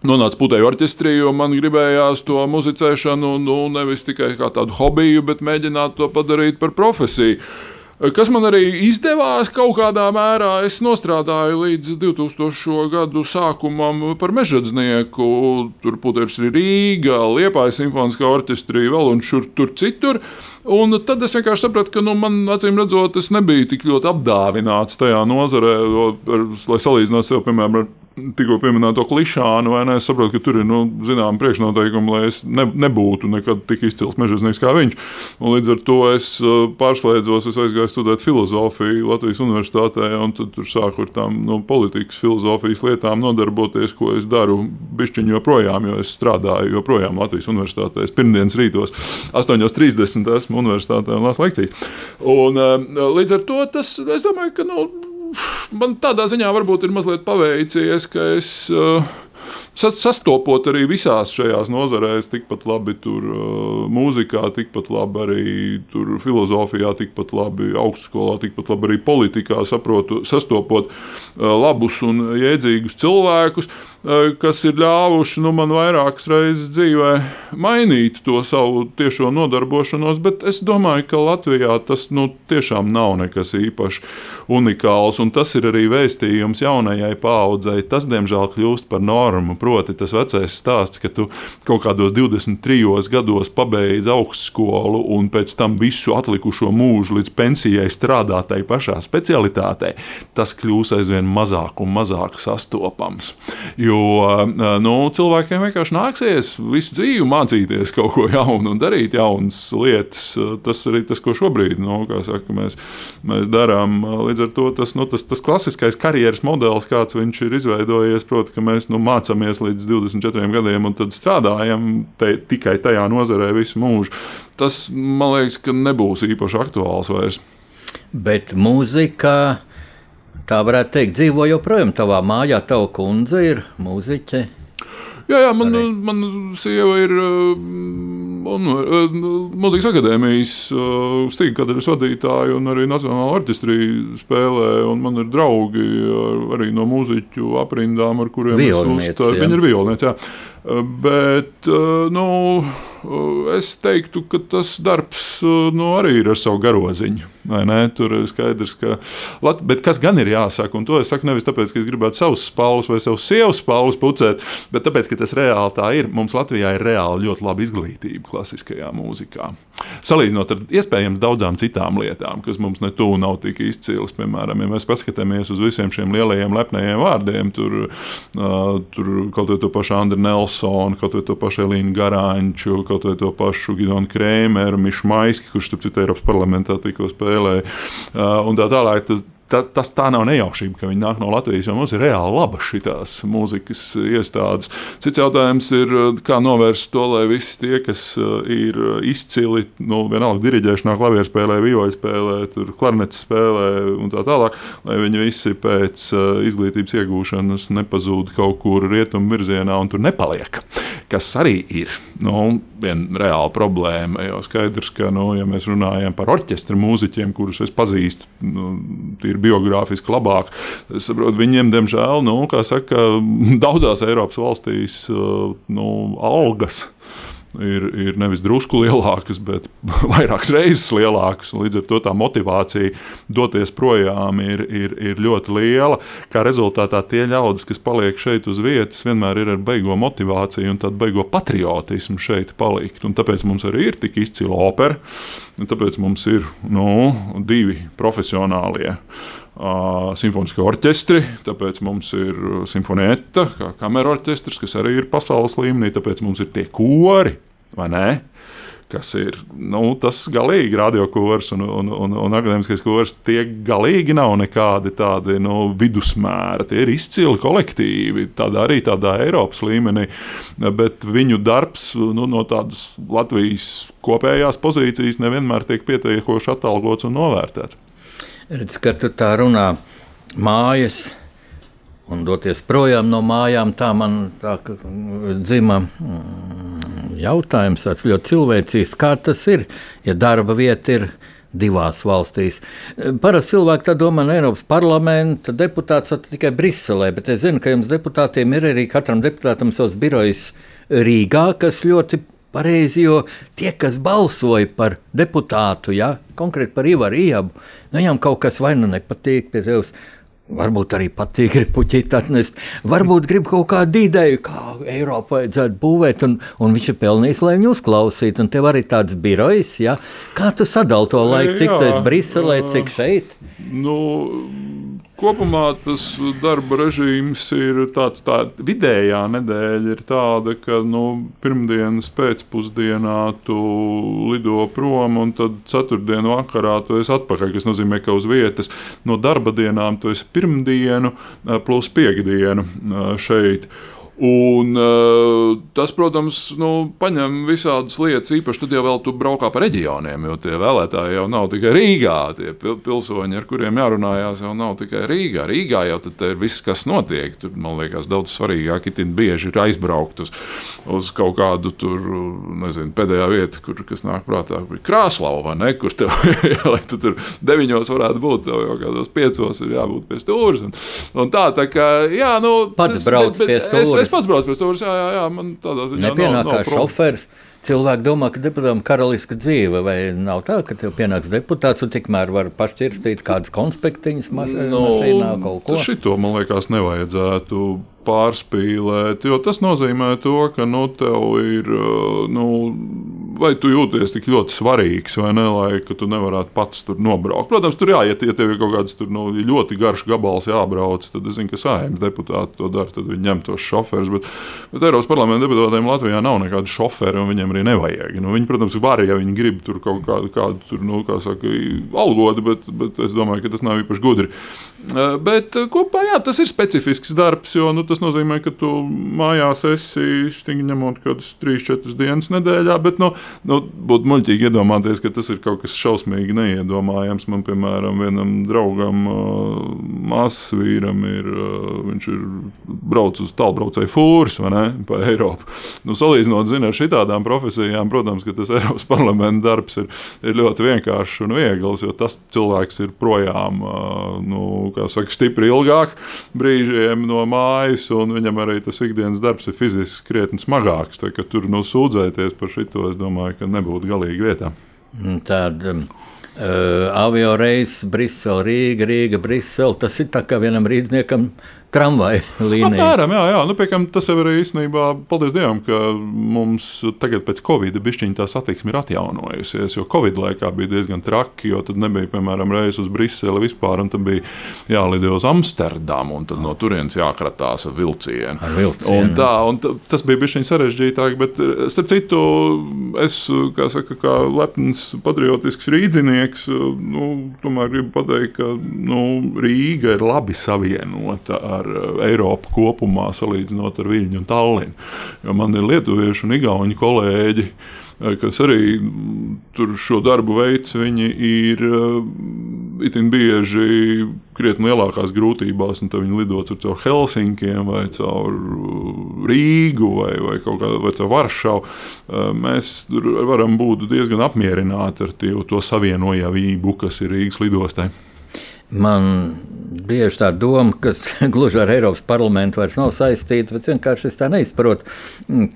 Nonācu putēju orķestrī, jo man gribējās to muzicēšanu nu, nevis tikai kā tādu hobiju, bet mēģināt to padarīt par profesiju. Kas man arī izdevās kaut kādā mērā, es strādāju līdz 2000. gadu sākumam par mežģīnieku. Tur putekļs ir Rīga, Liepājas simfoniskā orķestrī, vēl un šur tur citur. Un tad es vienkārši sapratu, ka nu, man, acīm redzot, es nebiju tik ļoti apdāvināts tajā nozarē, lai salīdzinātu sevi, piemēram, ar tikko pieminēto klišānu, vai ne? Es saprotu, ka tur ir nu, zināma priekšnoteikuma, lai es ne, nebūtu nekad tik izcils mežģīnieks kā viņš. Un līdz ar to es uh, pārslēdzos, es aizgāju studēt filozofiju Latvijas Universitātē, un tur sāku ar tām no nu, politikas filozofijas lietām nodarboties, ko es daru bišķiņu joprojām, jo es strādāju joprojām Latvijas Universitātē. Es pirmdienas rītos 8.30 esmu universitātē un lasu lekcijas. Un, uh, līdz ar to tas, es domāju, ka. Nu, man tādā ziņā varbūt ir mazliet paveicies, ka es. Uh, sastopot arī visās šajās nozarēs, tikpat labi tur uh, mūzikā, tikpat labi arī tur filozofijā, tikpat labi augstskolā, tikpat labi arī politikā, saprotu, sastopot uh, labus un jēdzīgus cilvēkus. Uh, kas ir ļāvuši nu, man vairākas reizes dzīvē mainīt to savu tiešo nodarbošanos, bet es domāju, ka Latvijā tas nu, tiešām nav nekas īpaši unikāls, un tas ir arī vēstījums jaunajai paaudzei. Tas, diemžēl, kļūst par normu. Proti, tas vecais stāsts, ka tu kaut kādos 23 gados pabeidz augstskolu un pēc tam visu atlikušo mūžu līdz pensijai strādā tajā pašā specialitātē, tas kļūs aizvien mazāk un mazāk sastopams. Jo Jo nu, cilvēkiem vienkārši nāksies visu dzīvi mācīties kaut ko jaunu un darīt jaunas lietas. Tas arī tas, ko šobrīd nu, saka, mēs, mēs darām. Līdz ar to tas, nu, tas, tas klasiskais karjeras modelis, kāds viņš ir izveidojies, proti, ka mēs nu, mācāmies līdz 24 gadiem un tad strādājam te, tikai tajā nozarē visu mūžu. Tas man liekas, ka nebūs īpaši aktuāls vairs. Bet mūzika tā varētu teikt, dzīvo joprojām tavā mājā. Tava kundze ir mūziķe. Jā, jā man, man sieva ir Mūzikas akadēmijas stīga kadras vadītāja un arī Nacionālā orķestrī spēlē. Man ir draugi arī no mūziķu aprindām, ar kuriem es uzstāju. Viņi ir violnieci. Bet nu, es teiktu, ka tas darbs nu, arī ir ar savu garoziņu. Tur ir skaidrs, ka. Lat... Bet kas gan ir jāsaka, un to es saku nevis tāpēc, ka es gribētu savus spālus vai savus sievas spālus pucēt, bet tāpēc, ka tas reāli tā ir. Mums Latvijā ir reāli ļoti laba izglītība klasiskajā mūzikā. Salīdzinot ar iespējams daudzām citām lietām, kas mums ne tuvu nav tik izcils. Piemēram, ja mēs paskatāmies uz visiem šiem lielajiem lepnējiem vārdiem, tur, uh, tur kaut vai to pašu Andru Nelsonu, kaut vai to pašu Elīnu Garāņču, kaut vai to pašu Gidonu Krēmeru, Mišu Maiski, kurš, starp citu, Eiropas parlamentā tikko spēlēja, uh, un tā tālāk. Tas, ta, tas tā nav nejaušība, ka viņi nāk no Latvijas, jo mums ir reāli laba šīs mūzikas iestādes. Cits jautājums ir, kā novērst to, lai visi tie, kas ir izcili, nu, vienalga diriģēšanā, klavieru spēlē, vijoļu spēlē, klarnetes spēlē un tā tālāk, lai viņi visi pēc izglītības iegūšanas nepazūd kaut kur rietumu virzienā un tur nepaliek. Kas arī ir nu, viena reāla problēma. Jo skaidrs, ka, nu, ja mēs runājam par orķestra mūziķiem, kurus es pazīstu, nu, ir biogrāfiski labāk, es saprotu, viņiem, diemžēl, nu, saka, <laughs> daudzās Eiropas valstīs nu, algas ir, ir nevis drusku lielākas, bet <laughs> vairākas reizes lielākas. Līdz ar to tā motivācija doties projām ir, ir, ir ļoti liela. Kā rezultātā tie ļaudis, kas paliek šeit uz vietas, vienmēr ir ar beigo motivāciju un tādu beigo patriotismu šeit palikt. Un tāpēc mums arī ir tik izcila opera, un tāpēc mums ir nu, divi profesionālie. Simfonisko orķestri, tāpēc mums ir simfonieta, kā kamerorķestris, kas arī ir pasaules līmenī, tāpēc mums ir tie kori, vai ne? Kas ir nu, tas galīgi radiokurs un, un, un, un akadēmiskais kurs. Tie galīgi nav nekādi tādi nu, vidusmēri. Tie ir izcili kolektīvi, tādā arī tādā Eiropas līmenī. Bet viņu darbs nu, no tādas Latvijas kopējās pozīcijas nevienmēr tiek pietiekoši atalgots un novērtēts. Redz, ka tu tā runā mājas un doties projām no mājām, tā man tā, dzima mm, jautājums, tāds ļoti cilvēcīgs, kā tas ir, ja darba vieta ir divās valstīs. Parasti cilvēki domā, ka Eiropas parlamenta deputāts ir tikai Briselē, bet es zinu, ka jums deputātiem ir arī katram deputātam savs birojs Rīgā, kas ļoti pareizi, jo tie, kas balsoja par deputātu, ja, konkrēti par Ivaru Iebu, nu, viņam kaut kas vai nu nepatīk pie tevis. Varbūt arī patīk, grib puķīt atnest. Varbūt grib kaut kādu ideju, kā Eiropu vajadzētu būvēt, un, un viņš ir pelnījis, lai viņu uzklausītu. Un tev arī tāds birojs, ja? kā tu sadali to laiku, cik esi Briselē, cik šeit? Nu, Kopumā tas darba režīms ir tāds, tā vidējā nedēļa ir tāda, ka nu, pirmdienas pēcpusdienā tu lido prom, un tad ceturtdienu vakarā tu esi atpakaļ. Tas nozīmē, ka uz vietas no darba dienām tu esi pirmdienu plus piekdienu šeit. Un, uh, tas, protams, nu, paņem visādas lietas, īpaši tad, ja vēl tu braukā pa reģioniem, jo tie vēlētāji jau nav tikai Rīgā. Tie pilsoņi, ar kuriem jārunājās, jau nav tikai Rīgā. Rīgā jau ir viss, kas notiek. Tur, man liekas, daudz svarīgāk ir bieži ir aizbraukt uz, uz kaut kādu tur, nezinu, pēdējā vieta, kur, kas nāk prātā, ir Krāslava vai ne, kur tev, <laughs> lai tu tur deviņos varētu būt, tev jau kādos piecos ir jābūt pie stūres. Un, un tā, tā kā, jā, nu. Pats brauc pie stūres es pats braucu pie stūres, jā, jā, jā, man tādā ziņā nepienāk nav, nav kā šofērs. Cilvēki domā, ka deputātam ir karaliska dzīve, vai nav tā, ka tev pienāks deputāts un tikmēr var pašķirstīt kādas konspektiņas mašīnā, no, mašīnā kaut ko. Šito, man liekas, nevajadzētu pārspīlēt, jo tas nozīmē to, ka nu, tev ir. Nu, vai tu jūties tik ļoti svarīgs, vai ne, lai tu nevarētu pats tur nobraukt. Protams, tur jāiet, ja tev ir kaut kāds tur, nu, ļoti garš gabals jābrauc, tad es zinu, ka saimnes deputāti to dara, tad viņi ņem tos šoferus. Bet, bet Eiropas parlamenta deputātiem Latvijā nav nekādu šoferu, un viņiem arī nevajag. Nu, viņi, protams, var, ja viņi grib tur kaut kādu, kādu tur, nu, kā saka, algotu, bet, bet es domāju, ka tas nav īpaši gudri. Eh, bet eh, kopā jā, tas ir specifisks darbs, jo nu, tas nozīmē, ka tu mājās esi ņemot kaut kādas 3-4 dienas nedēļā. Bet nu, nu, būtu muļķīgi iedomāties, ka tas ir kaut kas šausmīgi neiedomājams. Man, piemēram, vienam draugam, māsas vīram, ir, viņš ir braucis uz tālbraucēju ne pa Eiropu. Nu, salīdzinot zini, ar šitādām profesijām, protams, ka tas <laughs> Eiropas parlamenta darbs ir, ir ļoti vienkāršs un viegls, jo tas cilvēks ir projām. Nu, saka, stipri ilgāk brīžiem no mājas, un viņam arī tas ikdienas darbs ir fiziski krietni smagāks. Tur nu, sūdzēties par šito, es domāju, ka nebūtu galīgi vietā. Tāda um, uh, avio reizes, Brisele, Rīga, Rīga, Brisele. Tas ir tā kā vienam rīzniekam tramvaju līniju. Apmēram, jā, jā. Nu, piekam, tas jau arī īstenībā, paldies Dievam, ka mums tagad pēc Covid bišķiņa tā satiksme ir atjaunojusies, jo Covid laikā bija diezgan traki, jo tad nebija, piemēram, reizes uz Briseli vispār, un tad bija jālido uz Amsterdamu, un tad no turienes jākratās ar vilcienu. Ar vilcienu. Un tā, un tas bija bišķiņ sarežģītāk, bet, starp citu, es, kā saka, kā lepns patriotisks rīdzinieks, nu, tomēr gribu pateikt, ka nu, Rīga ir labi savienota ar eh, Eiropu kopumā, salīdzinot ar Viņu un Tallinu. Jo man ir lietuvieši un igauņu kolēģi eh, kas arī mm, tur šo darbu veids, viņi ir eh, itin bieži krietni lielākās grūtībās, viņi lido caur Helsinkiem vai caur Rīgu vai, vai, kā, vai caur Varšavu. Mēs varam būt diezgan apmierināti ar tie, to savienojamību, kas ir Rīgas lidostai. Man bieži tā doma, kas <laughs> gluži ar Eiropas parlamentu vairs nav saistīta, bet vienkārši es tā neizprotu,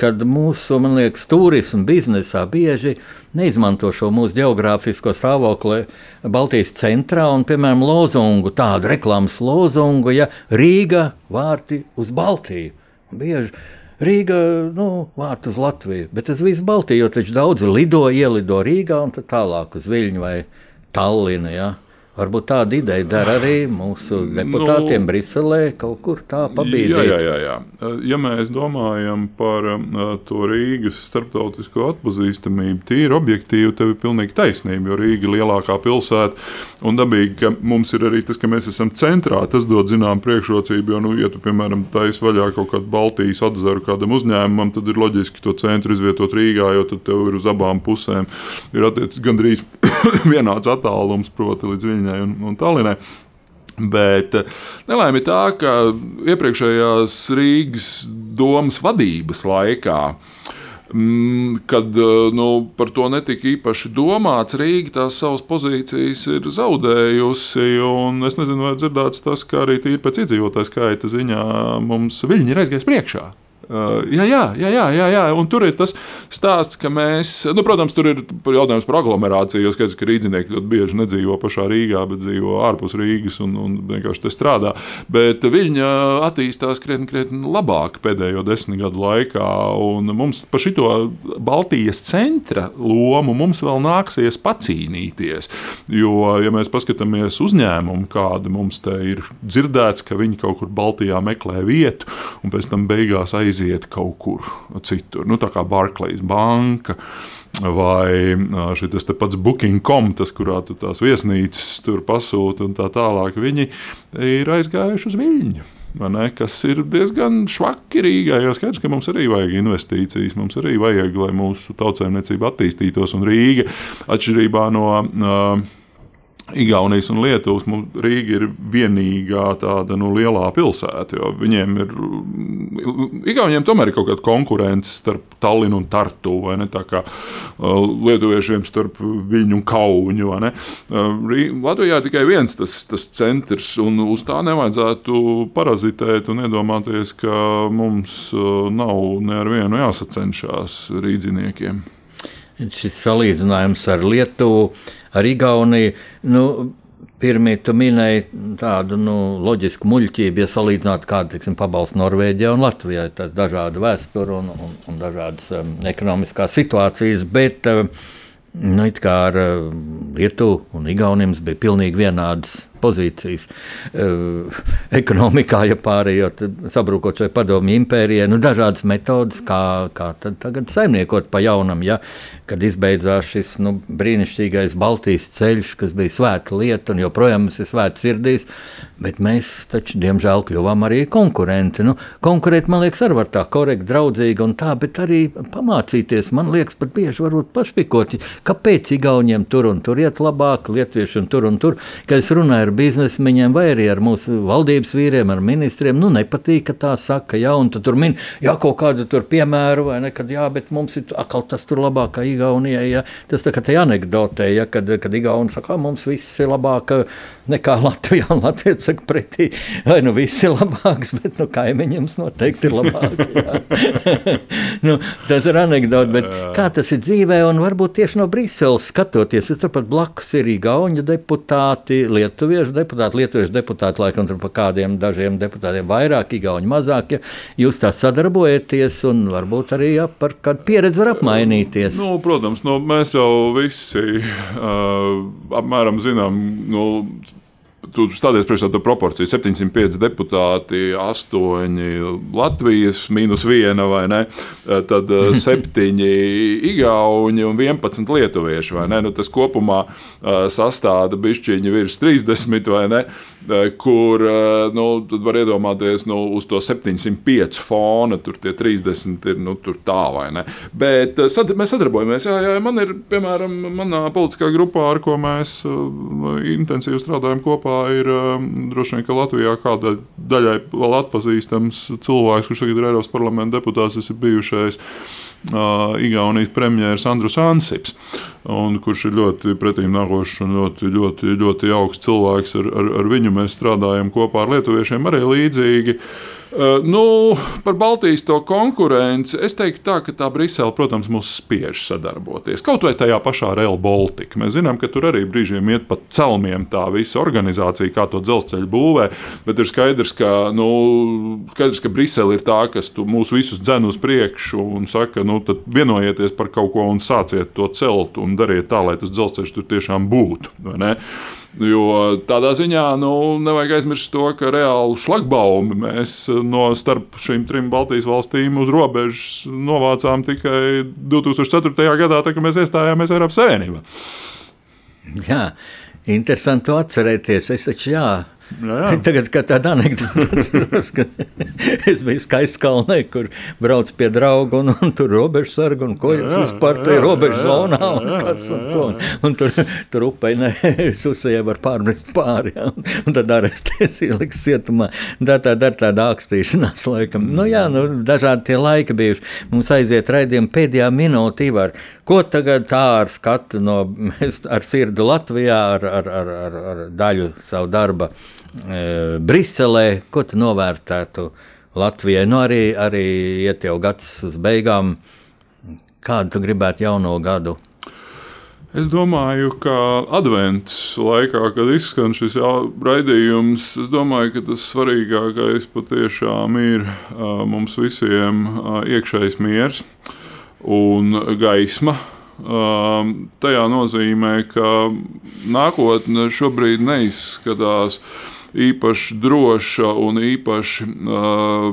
kad mūsu, man liekas, turismu biznesā bieži neizmanto šo mūsu geogrāfisko stāvokli Baltijas centrā un, piemēram, lozungu, tādu reklāmas lozungu, ja Rīga vārti uz Baltiju. Bieži Rīga, nu, vārtu uz Latviju, bet tas viss Baltiju, jo taču daudzi lido, ielido Rīgā un tālāk uz Viļņu vai Tallinu. Ja? Varbūt tāda ideja dara arī mūsu deputātiem nu, Briselē, kaut kur tā pabīdīt. Jā, jā, jā, jā. Ja mēs domājam par uh, to Rīgas starptautisko atpazīstamību, tīri objektīvi, tev ir pilnīgi taisnība, jo Rīga ir lielākā pilsēta un dabīgi, ka mums ir arī tas, ka mēs esam centrā, tas dod zinām priekšrocību, jo, nu, ja tu, piemēram, taisi vaļā kaut kādu Baltijas atzaru kādam uzņēmumam, tad ir loģiski to centru izvietot Rīgā, jo tad tev ir uz abām pusēm ir attiecīgi gandrīz <coughs> vienāds attālums, proti, līdz viņai Viļņai un, un Tallinai. Bet eh, nelaime tā, ka iepriekšējās Rīgas domas vadības laikā mm, kad eh, nu, par to netika īpaši domāts. Rīga tās savas pozīcijas ir zaudējusi. Es nezinu, vai dzirdēts tas, ka arī tīri pēc iedzīvotāju skaita ziņā mums viņi ir aizgājis priekšā. Jā, jā, jā, jā, jā, jā, un tur ir tas stāsts, ka mēs, nu, protams, tur ir jautājums par aglomerāciju. Jo skaidrs, ka rīznieki ļoti bieži nedzīvo pašā Rīgā, bet dzīvo ārpus Rīgas un, un vienkārši te strādā. Bet viņa attīstās krietni, krietni labāk pēdējo desmit gadu laikā. Un mums par šito Baltijas centra lomu mums vēl nāksies pacīnīties. Jo, ja mēs paskatāmies uzņēmumu, kāda mums te ir dzirdēts, ka viņi kaut kur Baltijā meklē vietu un pēc tam beigās aiziet aiziet kaut kur citur. Nu, tā kā Barclays banka. Vai šis pats Booking.com, tas, kurā tu tās viesnīcas tur pasūti un tā tālāk, viņi ir aizgājuši uz Viļņu. Ne, kas ir diezgan švaki Rīgā. Jo skaidrs, ka mums arī vajag investīcijas, mums arī vajag, lai mūsu tautsēmniecība attīstītos. Un Rīga, atšķirībā no uh, Igaunijas un Lietuvas Rīga ir vienīgā tāda nu, lielā pilsēta. Viņiem ir, Igauniem tomēr ir kaut kāda konkurence starp Tallinu un Tartu, vai ne? Tā kā Lietuviešiem starp Viņu un Kaunu. Latvijā tikai viens tas, tas centrs, un uz tā nevajadzētu parazitēt un iedomāties, ka mums nav ne ar vienu jāsacenšas rīdziniekiem. Šis salīdzinājums ar Lietuvu ar Igauniju. Nu, Pirmie tu minēji tādu nu, loģisku muļķību, ja salīdzinātu kādu teiksim, pabalstu Norvēģijā un Latvijā. Ir dažāda vēsture un, un, un dažādas um, ekonomiskās situācijas, bet um, nu, ar uh, Lietuvu un Igauniem bija pilnīgi vienādas pozīcijas uh, ekonomikā, ja pārējot, sabrūkot šai padomju impērijai, nu, dažādas metodas, kā, kā tagad saimniekot pa jaunam, ja, kad izbeidzās šis nu, brīnišķīgais Baltijas ceļš, kas bija svēta lieta un joprojām mums ir svēta sirdīs, bet mēs taču, diemžēl, kļuvām arī konkurenti. Nu, konkurēt, man liekas, arī var tā korekti, draudzīgi un tā, bet arī pamācīties, man liekas, pat bieži varbūt pašpikot, kāpēc Igauniem tur un tur iet labāk, Lietviešiem tur un tur, kad es runāju ar biznesmeņiem vai arī ar mūsu valdības vīriem, ar ministriem. Nu, nepatīk, ka tā saka, un tur min, jā, kaut kādu tur piemēru, vai ne, kad jā, bet mums ir atkal tas tur labāk kā Igaunijai. Ja. Tas tā kā te anekdotē, ja, kad, kad Igauni saka, mums viss ir labāk nekā Latvijā, un Latvija saka pretī, vai nu viss ir labāks, bet nu kaimiņiem noteikti ir labāk. <laughs> nu, tas ir anekdote, bet kā tas ir dzīvē, un varbūt tieši no Briseles skatoties, ja turpat blakus ir Igaunija deputāti, Lietuvi lietuviešu deputāti, lietuviešu deputāti, laikam tur pa kādiem dažiem deputātiem vairāk, igauņi mazāk. Ja jūs tā sadarbojaties un varbūt arī ja, par kādu pieredzi var apmainīties. Nu, protams, nu, mēs jau visi uh, apmēram zinām. Nu, tu stādies priekšā to proporciju. 705 deputāti, 8 Latvijas, minus 1 vai ne? Eh, tad 7 eh, <laughs> Igauni un 11 Lietuvieši. Nu, tas kopumā eh, sastāda bišķiņi virs 30 vai ne? Kur nu, var iedomāties nu, uz to 705 fona, tur tie 30 ir nu, tā vai ne. Bet sad, mēs sadarbojamies. Jā, jā, man ir, piemēram, manā politiskā grupā, ar ko mēs intensīvi strādājam kopā, ir um, droši vien, ka Latvijā kādai daļai vēl atpazīstams cilvēks, kurš tagad ir Eiropas parlamenta deputāts, tas ir bijušais. Uh, Igaunijas premjerministrs Andrus Ansips, un, kurš ir ļoti pretīm nākošs un ļoti, ļoti, ļoti augsts cilvēks. Ar, ar, ar viņu mēs strādājam kopā ar lietuviešiem arī līdzīgi. Uh, nu, par Baltijas to konkurenci es teiktu, tā, ka tā Brisele, protams, mūs spiež sadarboties. Kaut vai tajā pašā Real Baltica. Mēs zinām, ka tur arī brīžiem iet pa celmiem tā visa organizācija, kā to dzelzceļu būvē. Bet ir skaidrs, ka, nu, skaidrs, ka Brisele ir tā, kas mūs visus dzen uz priekšu un saka, nu, vienojieties par kaut ko un sāciet to celt un dariet tā, lai tas dzelzceļš tur tiešām būtu. Jo tādā ziņā nu, nevajag aizmirst to, ka reāli šlagbaumi mēs no starp šīm trim Baltijas valstīm uz robežas novācām tikai 2004. gadā, kad mēs iestājāmies Eiropas Savienībā. Jā, interesanti atcerēties. Es taču jā, Jā, jā. <laughs> Tagad, kad tāda anekdote, <laughs> ka es biju skaistkalnē, kur brauc pie drauga un, un tur robežu sargu un ko jūs vispār te robežu zonā un kas un ko. Un tur, tur upei ne, <laughs> susējai var pārmest pāri, ja, un, un tad arestēs ieliks cietumā. Tā tā dar tāda ākstīšanās laikam. Nu jā, nu dažādi tie laiki bijuši. Mums aiziet raidījumi pēdējā minūte var. Ko tagad tā ar skatu no, mēs ar sirdi Latvijā, ar, ar, ar, ar, ar daļu savu darba Briselē, ko tu novērtētu Latvijai? Nu arī, arī iet jau gads uz beigām. Kādu tu gribētu jauno gadu? Es domāju, ka adventas laikā, kad izskan šis raidījums, es domāju, ka tas svarīgākais patiešām ir uh, mums visiem uh, iekšējs miers un gaisma. Tajā nozīmē, ka nākotne šobrīd neizskatās īpaši droša un īpaši uh,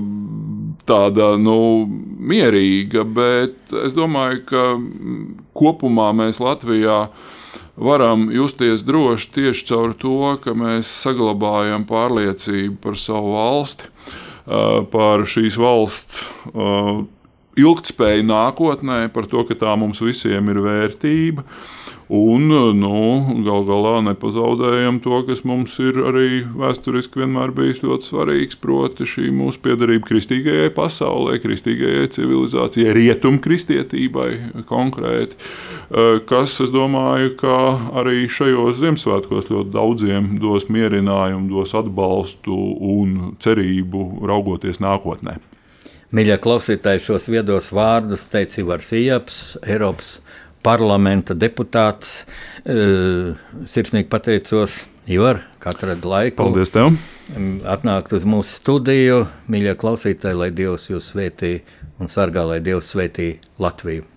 tāda nu, mierīga, bet es domāju, ka kopumā mēs Latvijā varam justies droši tieši caur to, ka mēs saglabājam pārliecību par savu valsti, uh, par šīs valsts uh, ilgspēju nākotnē, par to, ka tā mums visiem ir vērtība. Un nu, gal galā nepazaudējam to, kas mums ir arī vēsturiski vienmēr bijis ļoti svarīgs, proti, šī mūsu piedarība kristīgajai pasaulē, kristīgajai civilizācijai, rietumkristietībai konkrēti. Eh, kas, es domāju, ka arī šajos Ziemassvētkos ļoti daudziem dos mierinājumu, dos atbalstu un cerību raugoties nākotnē. Mīļie klausītāji, šos viedos vārdus teica Ivars Ieps, Eiropas parlamenta deputāts. E, sirsnīgi pateicos, Ivar, ka atradi laiku. Paldies tev! Atnākt uz mūsu studiju. Mīļie klausītāji, lai Dievs jūs svētī un sargā, lai Dievs svētī Latviju.